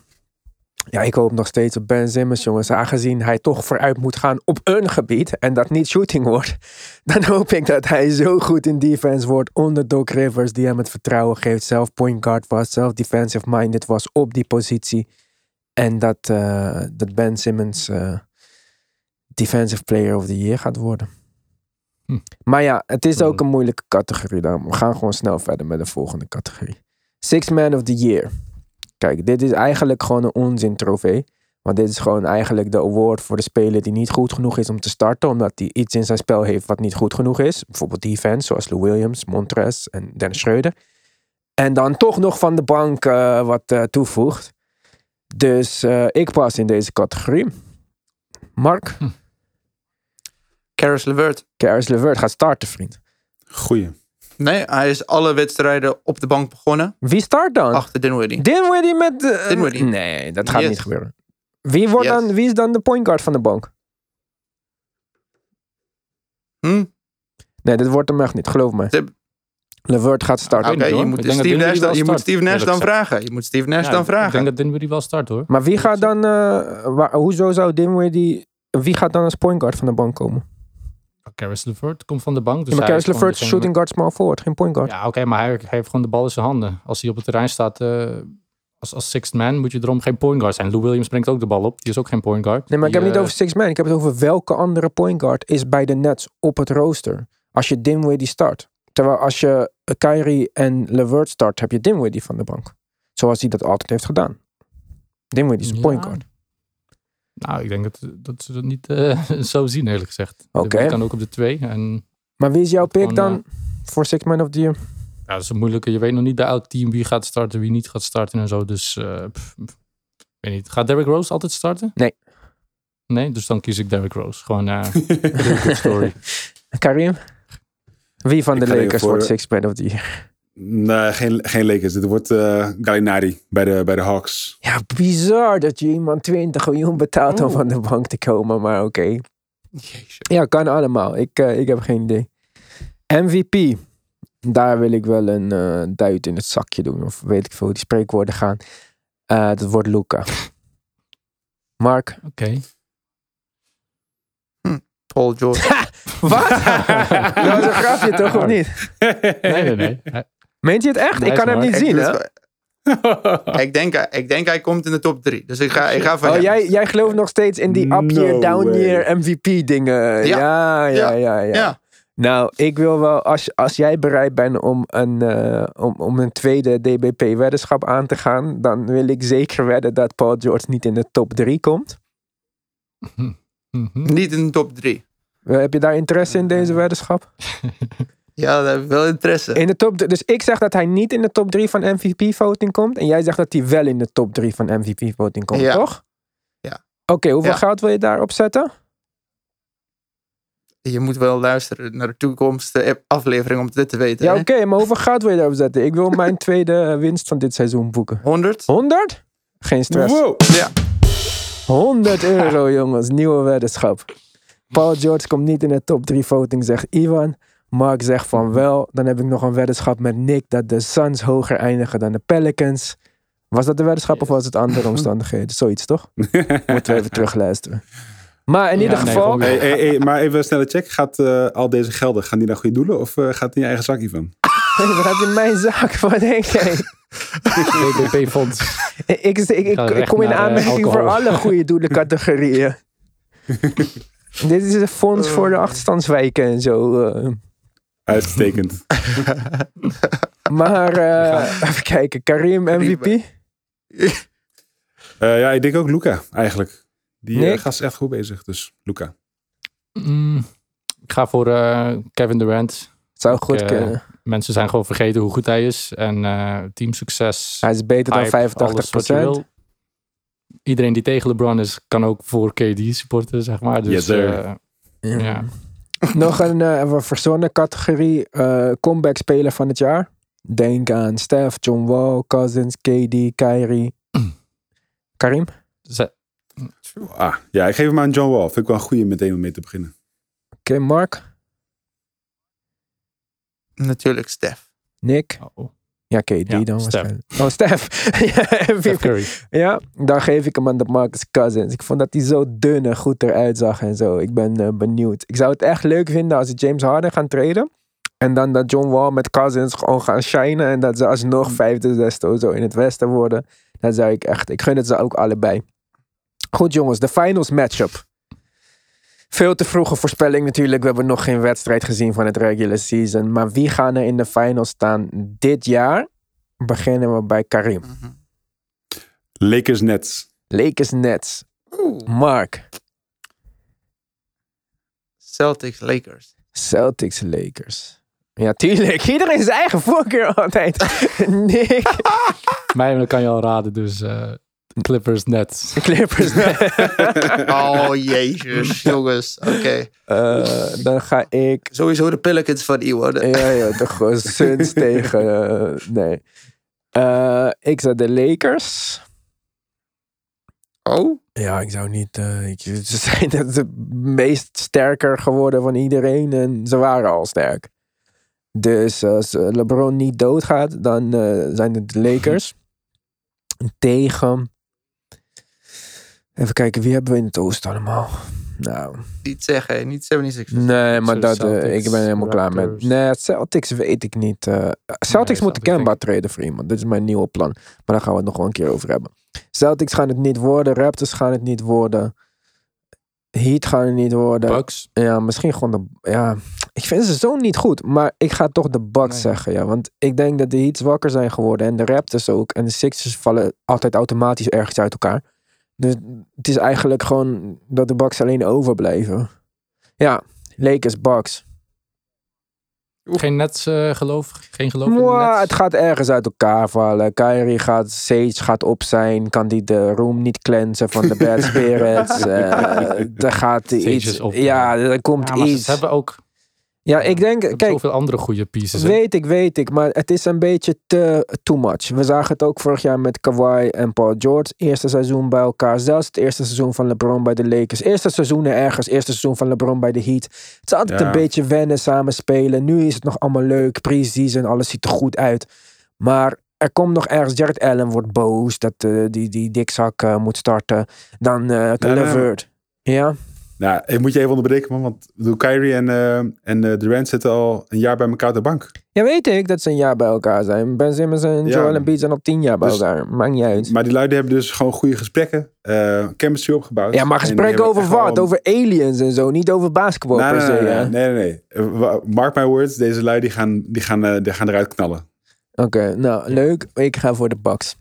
Speaker 1: Ja, ik hoop nog steeds op Ben Simmons, jongens. Aangezien hij toch vooruit moet gaan op een gebied en dat niet shooting wordt, dan hoop ik dat hij zo goed in defense wordt onder Doc Rivers, die hem het vertrouwen geeft. Zelf point guard was, zelf defensive minded was op die positie. En dat, eh, dat Ben Simmons eh, defensive player of the year gaat worden.
Speaker 2: Hm.
Speaker 1: Maar ja, het is ook een moeilijke categorie. Dan. We gaan gewoon snel verder met de volgende categorie. Six Man of the Year. Kijk, dit is eigenlijk gewoon een onzin trofee. Want dit is gewoon eigenlijk de award voor de speler die niet goed genoeg is om te starten. Omdat hij iets in zijn spel heeft wat niet goed genoeg is. Bijvoorbeeld defense, zoals Lou Williams, Montrez en Dennis Schreuder. En dan toch nog van de bank eh, wat eh, toevoegt. Dus eh, ik pas in deze categorie. Mark,
Speaker 5: Karis LeVert.
Speaker 1: Karis LeVert gaat starten, vriend.
Speaker 4: Goeie.
Speaker 5: Nee, hij is alle wedstrijden op de bank begonnen.
Speaker 1: Wie start dan?
Speaker 5: Achter Dinwiddie.
Speaker 1: Dinwiddie met... de-
Speaker 5: Dinwiddie.
Speaker 1: Nee, dat gaat
Speaker 5: Yes.
Speaker 1: niet gebeuren. Wie, wordt
Speaker 5: Yes.
Speaker 1: dan, wie is dan de point guard van de bank?
Speaker 5: Hm?
Speaker 1: Nee, dit wordt hem echt niet, geloof me.
Speaker 5: Ze-
Speaker 1: LeVert gaat starten.
Speaker 5: je moet Steve Nash dan, je moet Steve Nash dan vragen. Je moet Steve Nash
Speaker 2: Ja,
Speaker 5: dan
Speaker 2: Ik denk
Speaker 5: vragen.
Speaker 2: dat Dinwiddie wel start hoor.
Speaker 1: Maar wie gaat dan... eh, waar- hoezo zou Dinwiddie... Wie gaat dan als point guard van de bank komen?
Speaker 2: Karis LeVert komt van de bank. Dus
Speaker 1: maar
Speaker 2: hij
Speaker 1: Karis LeVert is shooting guard small forward, geen point guard.
Speaker 2: Ja, oké, maar hij, hij heeft gewoon de bal in zijn handen. Als hij op het terrein staat eh, als, als sixth man, moet je erom geen point guard zijn. Lou Williams brengt ook de bal op. Die is ook geen point guard.
Speaker 1: Nee, maar ik heb het niet
Speaker 2: eh,
Speaker 1: over six man. Ik heb het over welke andere point guard is bij de Nets op het rooster. Als je Dinwiddie start. Terwijl als je Kyrie en LeVert start, heb je Dinwiddie van de bank. Zoals hij dat altijd heeft gedaan. Dinwiddie is een
Speaker 2: Ja.
Speaker 1: point guard.
Speaker 2: Nou, ik denk dat, dat ze dat niet eh, zo zien, eerlijk gezegd.
Speaker 1: Oké.
Speaker 2: Dat kan ook op de twee. En
Speaker 1: Maar wie is jouw pick
Speaker 2: Gewoon,
Speaker 1: dan voor six man of the year?
Speaker 2: ja, dat is een moeilijke. Je weet nog niet bij elk team wie gaat starten, wie niet gaat starten en zo. Dus, eh, pff, ik weet niet. Gaat Derrick Rose altijd starten?
Speaker 1: Nee.
Speaker 2: Nee, dus dan kies ik Derrick Rose. Gewoon eh good story.
Speaker 1: Karim? Wie van
Speaker 4: Ik
Speaker 1: de Lakers
Speaker 4: voor-
Speaker 1: wordt six man of the year?
Speaker 4: Nee, geen, geen Lakers. Dit wordt eh Gallinari bij de, bij de Hawks.
Speaker 1: Ja, bizar dat je iemand 20 miljoen betaalt om van de bank te komen, maar oké. Ja, kan allemaal. Ik, eh, ik heb geen idee. MVP. Daar wil ik wel een eh duit in het zakje doen. Of weet ik veel hoe die spreekwoorden gaan. Eh, dat wordt Luca. Mark.
Speaker 2: Oké.
Speaker 5: Paul George.
Speaker 1: Wat? dat was een grapje toch, of niet?
Speaker 2: Nee, nee, nee.
Speaker 1: Meent hij het echt? Ik kan hem niet
Speaker 5: Ik
Speaker 1: zien, hè?
Speaker 5: ik, denk, ik denk hij komt in de top drie. Dus ik ga, ik ga voor
Speaker 1: Oh,
Speaker 5: hem.
Speaker 1: jij, jij gelooft nog steeds in die up year,
Speaker 4: No
Speaker 1: down year MVP dingen. Ja, ja, ja, ja.
Speaker 5: Ja.
Speaker 1: Nou, ik wil wel, als, als jij bereid bent om een, eh, om, om een tweede DBP-weddenschap aan te gaan, dan wil ik zeker wedden dat Paul George niet in de top 3 komt.
Speaker 5: Niet in de top 3.
Speaker 1: Eh, Heb je daar interesse in deze weddenschap?
Speaker 5: Ja, daar heb ik wel interesse.
Speaker 1: In de top, dus ik zeg dat hij niet in de top 3 van MVP-voting komt. En jij zegt dat hij wel in de top 3 van MVP-voting komt,
Speaker 5: Ja.
Speaker 1: toch?
Speaker 5: Ja.
Speaker 1: Oké, hoeveel
Speaker 5: Ja.
Speaker 1: geld wil je daarop zetten?
Speaker 5: Je moet wel luisteren naar de toekomstige aflevering om dit te weten.
Speaker 1: Ja, oké, maar hoeveel geld wil je daarop zetten? Ik wil mijn tweede winst van dit seizoen boeken.
Speaker 5: 100?
Speaker 1: 100? Geen stress.
Speaker 4: Wow.
Speaker 5: Ja.
Speaker 1: 100 euro, jongens. Nieuwe weddenschap. Paul George komt niet in de top 3 voting, zegt Ivan. Mark zegt van wel. Dan heb ik nog een weddenschap met Nick dat de Suns hoger eindigen dan de Pelicans. Was dat de weddenschap of was het andere omstandigheden? Zoiets toch? Moeten we even terugluisteren. Maar in ieder geval.
Speaker 2: gewoon-
Speaker 4: Hey, hey, hey, maar even een snelle check. Gaat eh, al deze gelden, gaan die naar goede doelen? Of eh, gaat het in je eigen zakje van?
Speaker 1: Wat heb je in mijn zaak? Wat denk jij?
Speaker 2: DBP-fonds.
Speaker 1: Ik, ik, ik, ik,
Speaker 2: Ga
Speaker 1: ik
Speaker 2: recht
Speaker 1: kom in
Speaker 2: eh,
Speaker 1: aanmerking voor alle goede doelencategorieën. Dit is een fonds voor de achterstandswijken en zo.
Speaker 4: Uitstekend.
Speaker 1: Maar eh, even kijken, Karim MVP?
Speaker 4: Eh, ja, ik denk ook Luca eigenlijk. Die eh, gast is echt goed bezig. Dus Luca.
Speaker 2: Mm, ik ga voor eh, Kevin Durant.
Speaker 1: Zou
Speaker 2: Ik,
Speaker 1: goed kunnen.
Speaker 2: Mensen zijn gewoon vergeten hoe goed hij is. En eh teamsucces.
Speaker 1: Hij is beter dan
Speaker 2: hype, alles wat je
Speaker 1: 85%.
Speaker 2: wil. Iedereen die tegen LeBron is, kan ook voor KD supporten, zeg maar. Dus
Speaker 4: Yes, sir.
Speaker 1: Nog een uh, verzonnen categorie. eh, comeback speler van het jaar. Denk aan Steph, John Wall, Cousins, KD, Kyrie. Karim?
Speaker 2: Ze-
Speaker 4: Ah, ja, ik geef hem aan John Wall. Vind ik wel een goede meteen om mee te beginnen.
Speaker 1: Oké, Mark?
Speaker 5: Natuurlijk Stef.
Speaker 1: Nick?
Speaker 2: oh,
Speaker 1: Ja, KD
Speaker 2: Ja,
Speaker 1: dan waarschijnlijk. Oh, Steph. ja,
Speaker 2: Steph. Curry.
Speaker 1: ja, dan geef ik hem aan de Marcus Cousins. Ik vond dat hij zo dun en goed eruit zag en zo. Ik ben eh, benieuwd. Ik zou het echt leuk vinden als ze James Harden gaan treden. En dan dat John Wall met Cousins gewoon gaan shinen. En dat ze alsnog vijfde, zesde of zo in het westen worden. Dat zou ik echt... Ik gun het ze ook allebei. Goed jongens, de finals matchup. Veel te vroege voorspelling natuurlijk. We hebben nog geen wedstrijd gezien van het regular season. Maar wie gaan er in de finals staan dit jaar? Beginnen we bij Karim.
Speaker 4: Lakers Nets.
Speaker 1: Lakers Nets. Mark.
Speaker 5: Celtics, Lakers.
Speaker 1: Celtics Lakers. Ja, tuurlijk. Iedereen zijn eigen voorkeur altijd. Nick.
Speaker 2: Mij kan je al raden, dus eh, Clippers Nets.
Speaker 1: Clippers.
Speaker 5: Oh, jezus, jongens. Oké.
Speaker 1: Eh, dan ga ik...
Speaker 5: Sowieso de Pelicans van die worden.
Speaker 1: Ja, ja, de Suns tegen... eh, nee. Eh, ik zet de Lakers.
Speaker 5: Oh?
Speaker 1: Ja, ik zou niet... eh, ik- ze zijn het meest sterker geworden van iedereen. En ze waren al sterk. Dus als LeBron niet doodgaat, dan eh, zijn het de Lakers. Tegen... Even kijken, wie hebben we in het oosten allemaal? Nou,
Speaker 5: Niet zeggen, niet 76ers.
Speaker 1: nee, maar dat, eh,
Speaker 2: Celtics,
Speaker 1: ik ben helemaal klaar met... Nee, Celtics weet ik niet. eh. Celtics moeten
Speaker 2: ik.
Speaker 1: treden voor iemand. Dit is mijn nieuwe plan. Maar daar gaan we het nog wel een keer over hebben. Celtics gaan het niet worden. Raptors gaan het niet worden. Heat gaan het niet worden.
Speaker 2: Bucks.
Speaker 1: Ja, misschien gewoon de... Ja, ik vind ze zo niet goed. Maar ik ga toch de Bucks
Speaker 2: Nee.
Speaker 1: zeggen, ja. Want ik denk dat de Heat zwakker zijn geworden. En de Raptors ook. En de Sixers vallen altijd automatisch ergens uit elkaar. Dus het is eigenlijk gewoon dat de Bucks alleen overblijven. Ja, Lakers, Bucks.
Speaker 2: Geen Nets eh, geloof? Geen geloof in de
Speaker 1: Mwah,
Speaker 2: Nets?
Speaker 1: het gaat ergens uit elkaar vallen. Kyrie gaat, Sage gaat op zijn. Kan die de room niet cleansen van de bad spirits. Eh er gaat
Speaker 2: Sage
Speaker 1: iets.
Speaker 2: is op.
Speaker 1: ja, er komt
Speaker 2: Ja,
Speaker 1: iets.
Speaker 2: ze hebben ook
Speaker 1: Ja, ik denk, kijk,
Speaker 2: zoveel andere goede pieces. hè.
Speaker 1: weet ik, weet ik. Maar het is een beetje te too much. We zagen het ook vorig jaar met Kawhi en Paul George. Eerste seizoen bij elkaar. Zelfs het eerste seizoen van LeBron bij de Lakers. Eerste seizoenen ergens. Eerste seizoen van LeBron bij de Heat. Het is altijd
Speaker 4: Ja.
Speaker 1: een beetje wennen, samen spelen. Nu is het nog allemaal leuk. Pre-season, alles ziet er goed uit. Maar er komt nog ergens. Jared Allen wordt boos dat eh, die, die dikzak eh, moet starten. Dan
Speaker 4: nee,
Speaker 1: Levert. Ja?
Speaker 4: Nou, ik moet je even onderbreken, man. Want Kyrie en, eh, en eh, Durant zitten al een jaar bij elkaar op de bank.
Speaker 1: Ja, weet ik dat ze een jaar bij elkaar zijn. Ben Simmons en
Speaker 4: Ja.
Speaker 1: Joel Embiid zijn al tien jaar bij
Speaker 4: Dus-
Speaker 1: elkaar. Maakt niet uit.
Speaker 4: Maar die luiden hebben dus gewoon goede gesprekken. eh chemistry opgebouwd.
Speaker 1: Ja, maar gesprekken over wat? Over aliens en zo. Niet over basketbal
Speaker 4: Nee,
Speaker 1: per
Speaker 4: nee,
Speaker 1: se.
Speaker 4: nee, nee, nee, nee. Mark my words, deze lui die gaan, die gaan, die gaan eruit knallen.
Speaker 1: Oké, nou leuk. Ik ga voor de Bucks.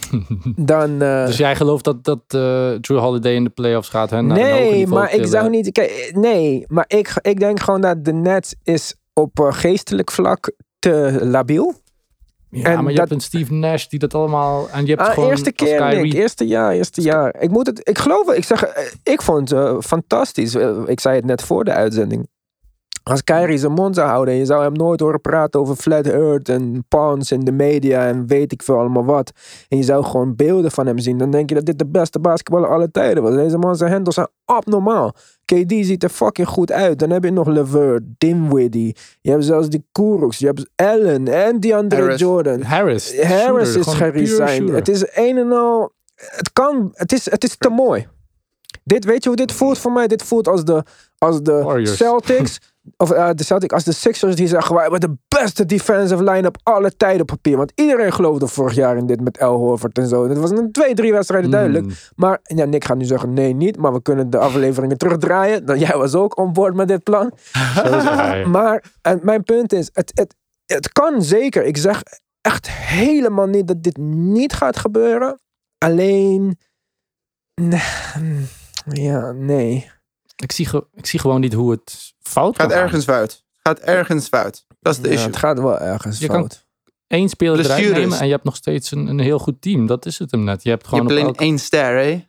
Speaker 1: Dan. eh,
Speaker 2: Dus jij gelooft dat, dat eh, Drew Holiday in de playoffs gaat? Hè, naar
Speaker 1: nee, maar ik zou niet. Kijk, nee, maar ik, ik denk gewoon dat de Nets is op eh, geestelijk vlak te labiel.
Speaker 2: Ja,
Speaker 1: en
Speaker 2: maar je
Speaker 1: dat-
Speaker 2: hebt een Steve Nash die dat allemaal... En je hebt
Speaker 1: Ah,
Speaker 2: gewoon
Speaker 1: eerste keer,
Speaker 2: Kyrie-
Speaker 1: Nick. Eerste jaar, eerste jaar. Ik moet het, ik geloof. Ik zeg, ik vond het fantastisch. Ik zei het net voor de uitzending. Als Kyrie zijn mond zou houden en je zou hem nooit horen praten over Flat Earth en pawns in de media en weet ik veel allemaal wat. En je zou gewoon beelden van hem zien. Dan denk je dat dit de beste basketballer aller tijden was. Deze man zijn handles zijn abnormaal. KD ziet er fucking goed uit. Dan heb je nog Levert, Dinwiddie. Je hebt zelfs die Kuroks. Je hebt Allen en DeAndre
Speaker 5: Harris.
Speaker 1: Jordan.
Speaker 2: Harris.
Speaker 1: Harris
Speaker 2: shooter,
Speaker 1: is geresigned.
Speaker 2: shooter.
Speaker 1: Het is een en al. Het kan. Het is, het is te mooi. Dit, weet je hoe dit voelt voor mij? Dit voelt als de, als de
Speaker 2: Warriors.
Speaker 1: Celtics. Of eh, de als de Sixers die zeggen, wij hebben de beste defensive line-up alle tijden op papier. Want iedereen geloofde vorig jaar in dit met El Horford en zo. Dat was een twee, drie wedstrijden duidelijk.
Speaker 2: Mm.
Speaker 1: Maar ja, Nick gaat nu zeggen, nee niet. Maar we kunnen de afleveringen terugdraaien. Dan jij was ook on board met dit plan. Maar en mijn punt is, het, het, het kan zeker. Ik zeg echt helemaal niet dat dit niet gaat gebeuren. Alleen, nee, ja, nee.
Speaker 2: Ik zie, ik zie gewoon niet hoe het fout
Speaker 5: Gaat
Speaker 2: kan gaan.
Speaker 5: ergens fout. Gaat ergens fout. Dat is de
Speaker 1: Ja,
Speaker 5: issue.
Speaker 1: het gaat wel ergens
Speaker 2: Je kan-
Speaker 1: fout.
Speaker 2: Eén speler eruit nemen en je hebt nog steeds een, een heel goed team. Dat is het hem net. Je hebt
Speaker 5: Je
Speaker 2: gewoon
Speaker 5: hebt alleen één ster, hè?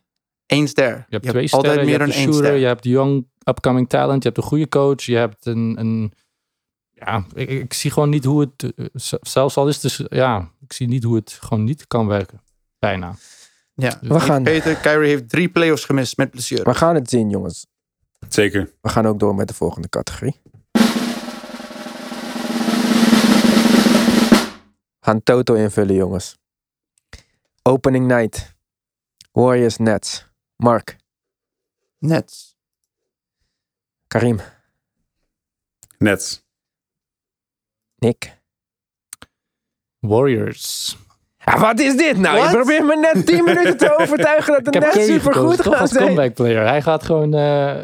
Speaker 5: Eén ster.
Speaker 2: Je hebt twee sterren,
Speaker 5: altijd
Speaker 2: je
Speaker 5: meer
Speaker 2: hebt
Speaker 5: dan
Speaker 2: een
Speaker 5: één
Speaker 2: shooter,
Speaker 5: ster.
Speaker 2: je hebt young upcoming talent, je hebt een goede coach, je hebt een, een ja, ik, ik zie gewoon niet hoe het, eh, zelfs al is het dus, ja, ik zie niet hoe het gewoon niet kan werken. Bijna.
Speaker 5: Ja.
Speaker 1: We gaan,
Speaker 5: Peter, Kyrie heeft drie playoffs gemist met blessure.
Speaker 1: we gaan het zien, jongens.
Speaker 4: Zeker.
Speaker 1: We gaan ook door met de volgende categorie. Gaan Toto invullen, jongens. Opening night. Warriors Nets. Mark.
Speaker 5: Nets.
Speaker 1: Karim.
Speaker 4: Nets.
Speaker 1: Nick.
Speaker 2: Warriors.
Speaker 1: Ja, wat is dit nou?
Speaker 5: What?
Speaker 1: Je probeert me net 10 minuten te overtuigen dat de
Speaker 2: Curry
Speaker 1: super goed
Speaker 2: toch
Speaker 1: gaan
Speaker 2: als
Speaker 1: zijn.
Speaker 2: comeback player. Hij gaat gewoon, eh,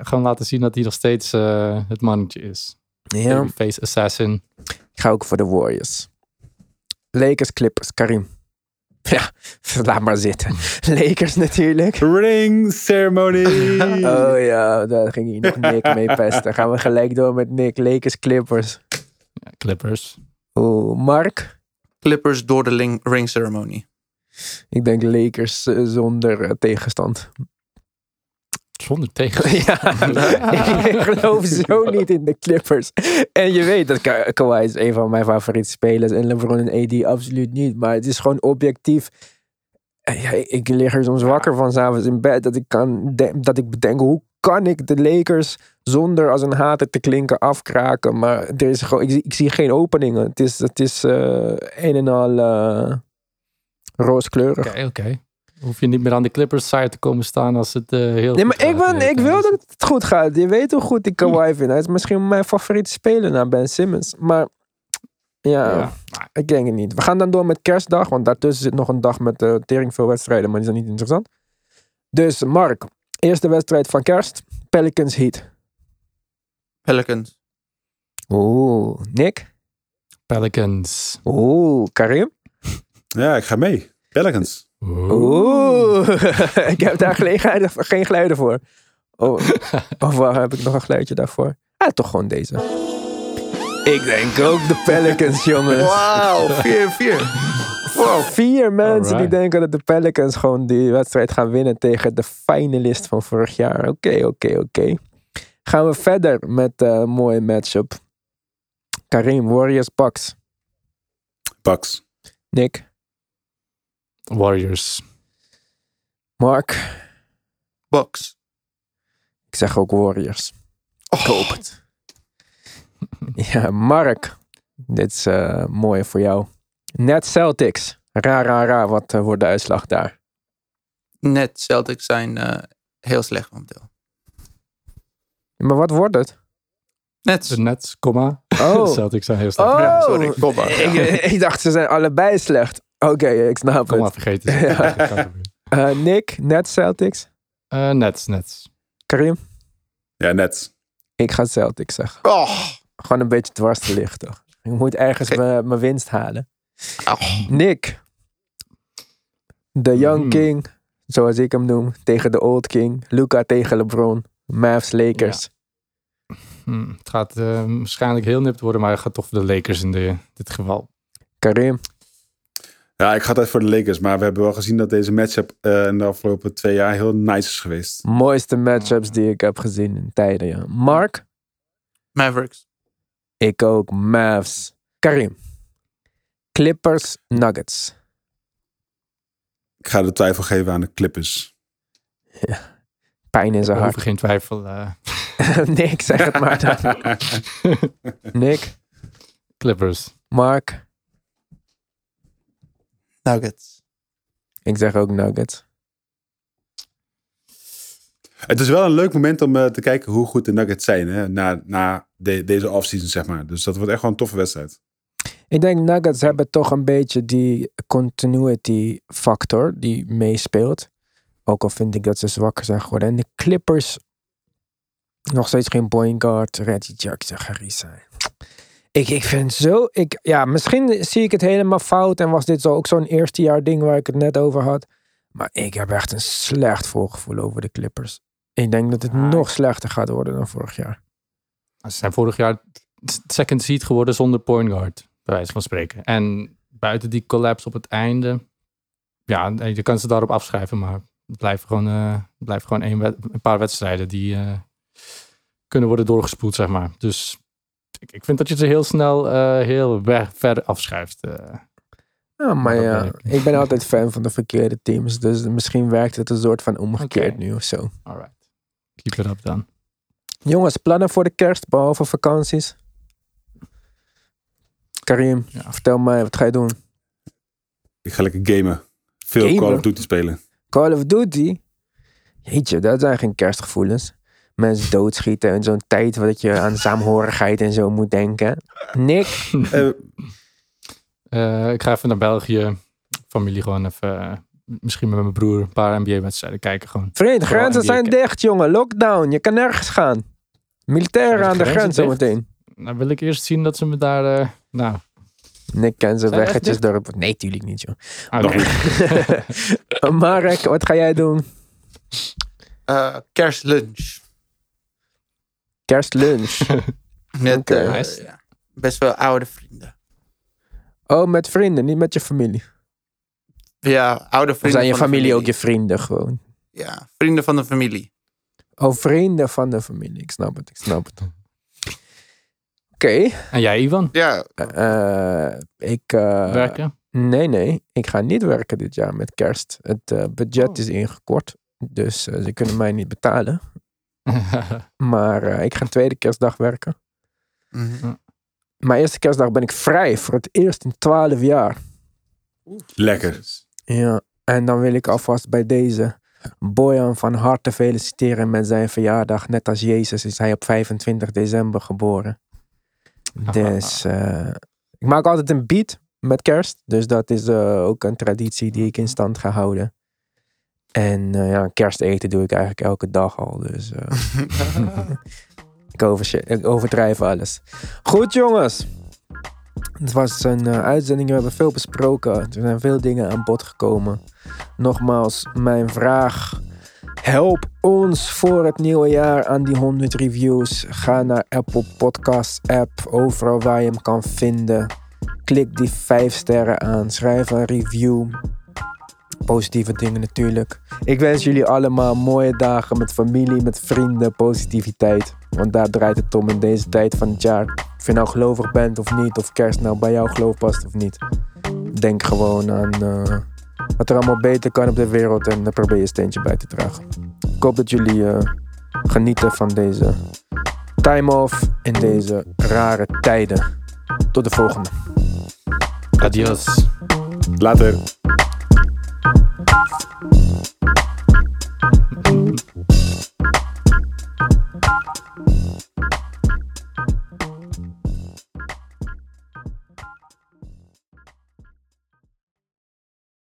Speaker 2: gewoon laten zien dat hij nog steeds eh, het mannetje is.
Speaker 1: Ja,
Speaker 2: Babyface assassin.
Speaker 1: ik ga ook voor de Warriors. Lakers Clippers. Karim. Ja, laat maar zitten. Lakers natuurlijk.
Speaker 4: Ring ceremony.
Speaker 1: Oh ja, daar ging hier nog Nick mee pesten. Gaan we gelijk door met Nick. Lakers Clippers.
Speaker 2: Ja, Clippers.
Speaker 1: Oeh, Mark.
Speaker 5: Clippers door de ring ceremony.
Speaker 1: Ik denk Lakers eh, zonder eh, tegenstand.
Speaker 2: Zonder tegen.
Speaker 1: ja, ik geloof zo niet in de Clippers. En je weet dat Ka Kawhi is een van mijn favoriete spelers. En LeBron en AD absoluut niet. Maar het is gewoon objectief. Ja, ik lig er soms wakker van s'avonds in bed. Dat ik, kan dat ik bedenk, hoe kan ik de Lakers zonder als een hater te klinken afkraken. Maar er is gewoon, ik, zie- ik zie geen openingen. Het is, het is eh, een en al eh, rooskleurig.
Speaker 2: Oké, oké. Hoef je niet meer aan de Clippers side te komen staan als het eh, heel
Speaker 1: Nee,
Speaker 2: goed
Speaker 1: maar ik,
Speaker 2: gaat.
Speaker 1: ben, ik wil dat het goed gaat. Je weet hoe goed ik Kawhi vind. Hij is misschien mijn favoriete speler na Ben Simmons. Maar ja,
Speaker 2: Ja.
Speaker 1: ik denk het niet. We gaan dan door met kerstdag. Want daartussen zit nog een dag met uh, tering veel wedstrijden. Maar die zijn niet interessant. Dus Mark, eerste wedstrijd van kerst. Pelicans Heat.
Speaker 5: Pelicans.
Speaker 1: Oeh, Nick.
Speaker 2: Pelicans.
Speaker 1: Oeh, Karim.
Speaker 4: Ja, ik ga mee. Pelicans.
Speaker 1: Oeh, ik heb daar geen, geluiden- geen geluiden voor. Oh, of waar heb ik nog een geluidje daarvoor? Ah, toch gewoon deze. Ik denk ook de Pelicans, jongens.
Speaker 5: Wauw, 4-4. Wow.
Speaker 1: Vier mensen die denken dat de Pelicans gewoon die wedstrijd gaan winnen tegen de finalist van vorig jaar. Oké, oké, oké. Gaan we verder met eh, een mooie matchup. Karim, Warriors, Bucks.
Speaker 4: Bucks.
Speaker 1: Nick,
Speaker 2: Warriors.
Speaker 1: Mark.
Speaker 5: Bucks.
Speaker 1: Ik zeg ook Warriors.
Speaker 5: Oh,
Speaker 1: Koop het. Ja, Mark. Dit is eh, mooi voor jou. Net Celtics. Ra, ra, ra. Wat eh, wordt de uitslag daar?
Speaker 5: net Celtics zijn eh, heel slecht momenteel.
Speaker 1: Maar wat wordt het?
Speaker 5: Net.
Speaker 2: De Nets, comma.
Speaker 1: Oh.
Speaker 2: Celtics zijn heel slecht.
Speaker 1: Oh,
Speaker 5: Ja, sorry, kom maar.
Speaker 1: ik, ik dacht ze zijn allebei slecht. Oké, ik snap het.
Speaker 2: vergeten.
Speaker 1: Ja.
Speaker 2: Dat kan gebeuren.
Speaker 1: Eh, Nick, net Celtics.
Speaker 2: Eh, Nets, Nets.
Speaker 1: Karim,
Speaker 4: Ja, net.
Speaker 1: ik ga Celtics zeggen.
Speaker 5: Oh.
Speaker 1: Gewoon een beetje dwars te liggen, toch? Ik moet ergens mijn winst halen.
Speaker 5: Oh.
Speaker 1: Nick, de Young
Speaker 2: Hmm.
Speaker 1: King, zoals ik hem noem, tegen de Old King. Luca tegen LeBron. Mavs Lakers.
Speaker 2: Hm, het gaat eh, waarschijnlijk heel nipt worden, maar het gaat toch voor de Lakers in de, dit geval.
Speaker 1: Karim,
Speaker 4: Ja, ik ga het uit voor de Lakers. Maar we hebben wel gezien dat deze matchup eh, in de afgelopen twee jaar heel nice is geweest.
Speaker 1: mooiste matchups die ik heb gezien in tijden, ja. Mark,
Speaker 5: Mavericks.
Speaker 1: ik ook. Mavs. Karim, Clippers, Nuggets.
Speaker 4: Ik ga de twijfel geven aan de Clippers.
Speaker 1: Pijn in zijn hart.
Speaker 2: hoeven geen twijfel. eh,
Speaker 1: Nick, zeg het maar dan. Nick,
Speaker 2: Clippers.
Speaker 1: Mark,
Speaker 5: Nuggets.
Speaker 1: ik zeg ook Nuggets.
Speaker 4: Het is wel een leuk moment om eh, te kijken hoe goed de Nuggets zijn hè, na, na de- deze offseason, zeg maar. Dus dat wordt echt wel een toffe wedstrijd.
Speaker 1: Ik denk Nuggets hebben toch een beetje die continuity factor die meespeelt. Ook al vind ik dat ze zwakker zijn geworden. En de Clippers, nog steeds geen point guard. Reggie Jackson, Harry zijn. Ik, ik vind zo, ik, ja, misschien zie ik het helemaal fout en was dit zo ook zo'n eerste jaar ding waar ik het net over had. Maar ik heb echt een slecht voorgevoel over de Clippers. Ik denk dat het nog slechter gaat worden dan vorig jaar.
Speaker 2: Ze zijn vorig jaar second seed geworden zonder point guard, bij wijze van spreken. En buiten die collapse op het einde, ja, je kan ze daarop afschrijven, maar het blijven gewoon, eh, het blijven gewoon één wed- een paar wedstrijden die eh, kunnen worden doorgespoeld, zeg maar. Dus ik, ik vind dat je ze heel snel eh, heel weg, ver afschrijft. eh.
Speaker 1: Ja, maar ja,
Speaker 2: ben ik.
Speaker 1: ik ben altijd fan van de verkeerde teams. Dus misschien werkt het een soort van omgekeerd nu of zo.
Speaker 2: Alright. Keep it up dan.
Speaker 1: Jongens, plannen voor de kerst, behalve vakanties? Karim,
Speaker 2: Ja.
Speaker 1: vertel mij, wat ga je doen?
Speaker 4: Ik ga lekker gamen. Veel
Speaker 1: Gamen?
Speaker 4: Call of Duty spelen.
Speaker 1: Call of Duty? Jeetje, dat zijn geen kerstgevoelens. Mensen doodschieten en zo'n tijd dat je aan saamhorigheid en zo moet denken. Nick,
Speaker 4: Eh,
Speaker 2: Eh, ik ga even naar België. Familie gewoon even, eh, misschien met mijn broer, een paar NBA-wedstrijden kijken gewoon.
Speaker 1: vriend, grenzen zijn
Speaker 2: kijken.
Speaker 1: dicht, jongen. Lockdown, je kan nergens gaan. Militairen aan de grens zometeen.
Speaker 2: Nou wil ik eerst zien dat ze me daar, eh, nou,
Speaker 1: Nick kent zijn
Speaker 2: Zijn we echt
Speaker 1: weggetjes dorp. Nee, tuurlijk niet, joh.
Speaker 2: ah, oké.
Speaker 1: Marek, wat ga jij doen?
Speaker 5: Eh, kerstlunch.
Speaker 1: Kerstlunch.
Speaker 5: Met eh,
Speaker 2: Nice.
Speaker 5: best wel oude vrienden.
Speaker 1: Oh, met vrienden, niet met je familie.
Speaker 5: Ja, oude
Speaker 1: Of
Speaker 5: vrienden.
Speaker 1: zijn je familie ook je vrienden gewoon?
Speaker 5: Ja, vrienden van de familie.
Speaker 1: Oh, vrienden van de familie. Ik snap het, ik snap het. Oké.
Speaker 2: En jij, Ivan?
Speaker 5: Ja,
Speaker 1: eh, ik... eh,
Speaker 2: Werken?
Speaker 1: Nee, nee. Ik ga niet werken dit jaar met kerst. Het eh, budget
Speaker 2: Oh.
Speaker 1: is ingekort. Dus ze kunnen mij niet betalen. Maar eh, ik ga tweede kerstdag werken.
Speaker 5: mhm.
Speaker 1: Mijn eerste kerstdag ben ik vrij. Voor het eerst in twaalf jaar.
Speaker 4: lekker.
Speaker 1: Ja, en dan wil ik alvast bij deze Bojan van harte feliciteren met zijn verjaardag. Net als Jezus is hij op 25 december geboren. Dus eh, ik maak altijd een beat met kerst. Dus dat is eh, ook een traditie die ik in stand ga houden. En eh, ja, kersteten doe ik eigenlijk elke dag al. Dus eh, ik, overdrijf alles. Goed jongens. Het was een eh, uitzending, we hebben veel besproken. Er zijn veel dingen aan bod gekomen. Nogmaals, mijn vraag. Help ons voor het nieuwe jaar aan die 100 reviews. Ga naar Apple Podcasts app, overal waar je hem kan vinden. Klik die 5 sterren aan. Schrijf een review. Positieve dingen natuurlijk. Ik wens jullie allemaal mooie dagen met familie, met vrienden, positiviteit. Want daar draait het om in deze tijd van het jaar. Of je nou gelovig bent of niet, of kerst nou bij jouw geloof past of niet. Denk gewoon aan eh, wat er allemaal beter kan op de wereld en daar probeer je een steentje bij te dragen. Ik hoop dat jullie eh, genieten van deze time off in deze rare tijden. Tot de volgende.
Speaker 2: Adios.
Speaker 4: Later. Thank you.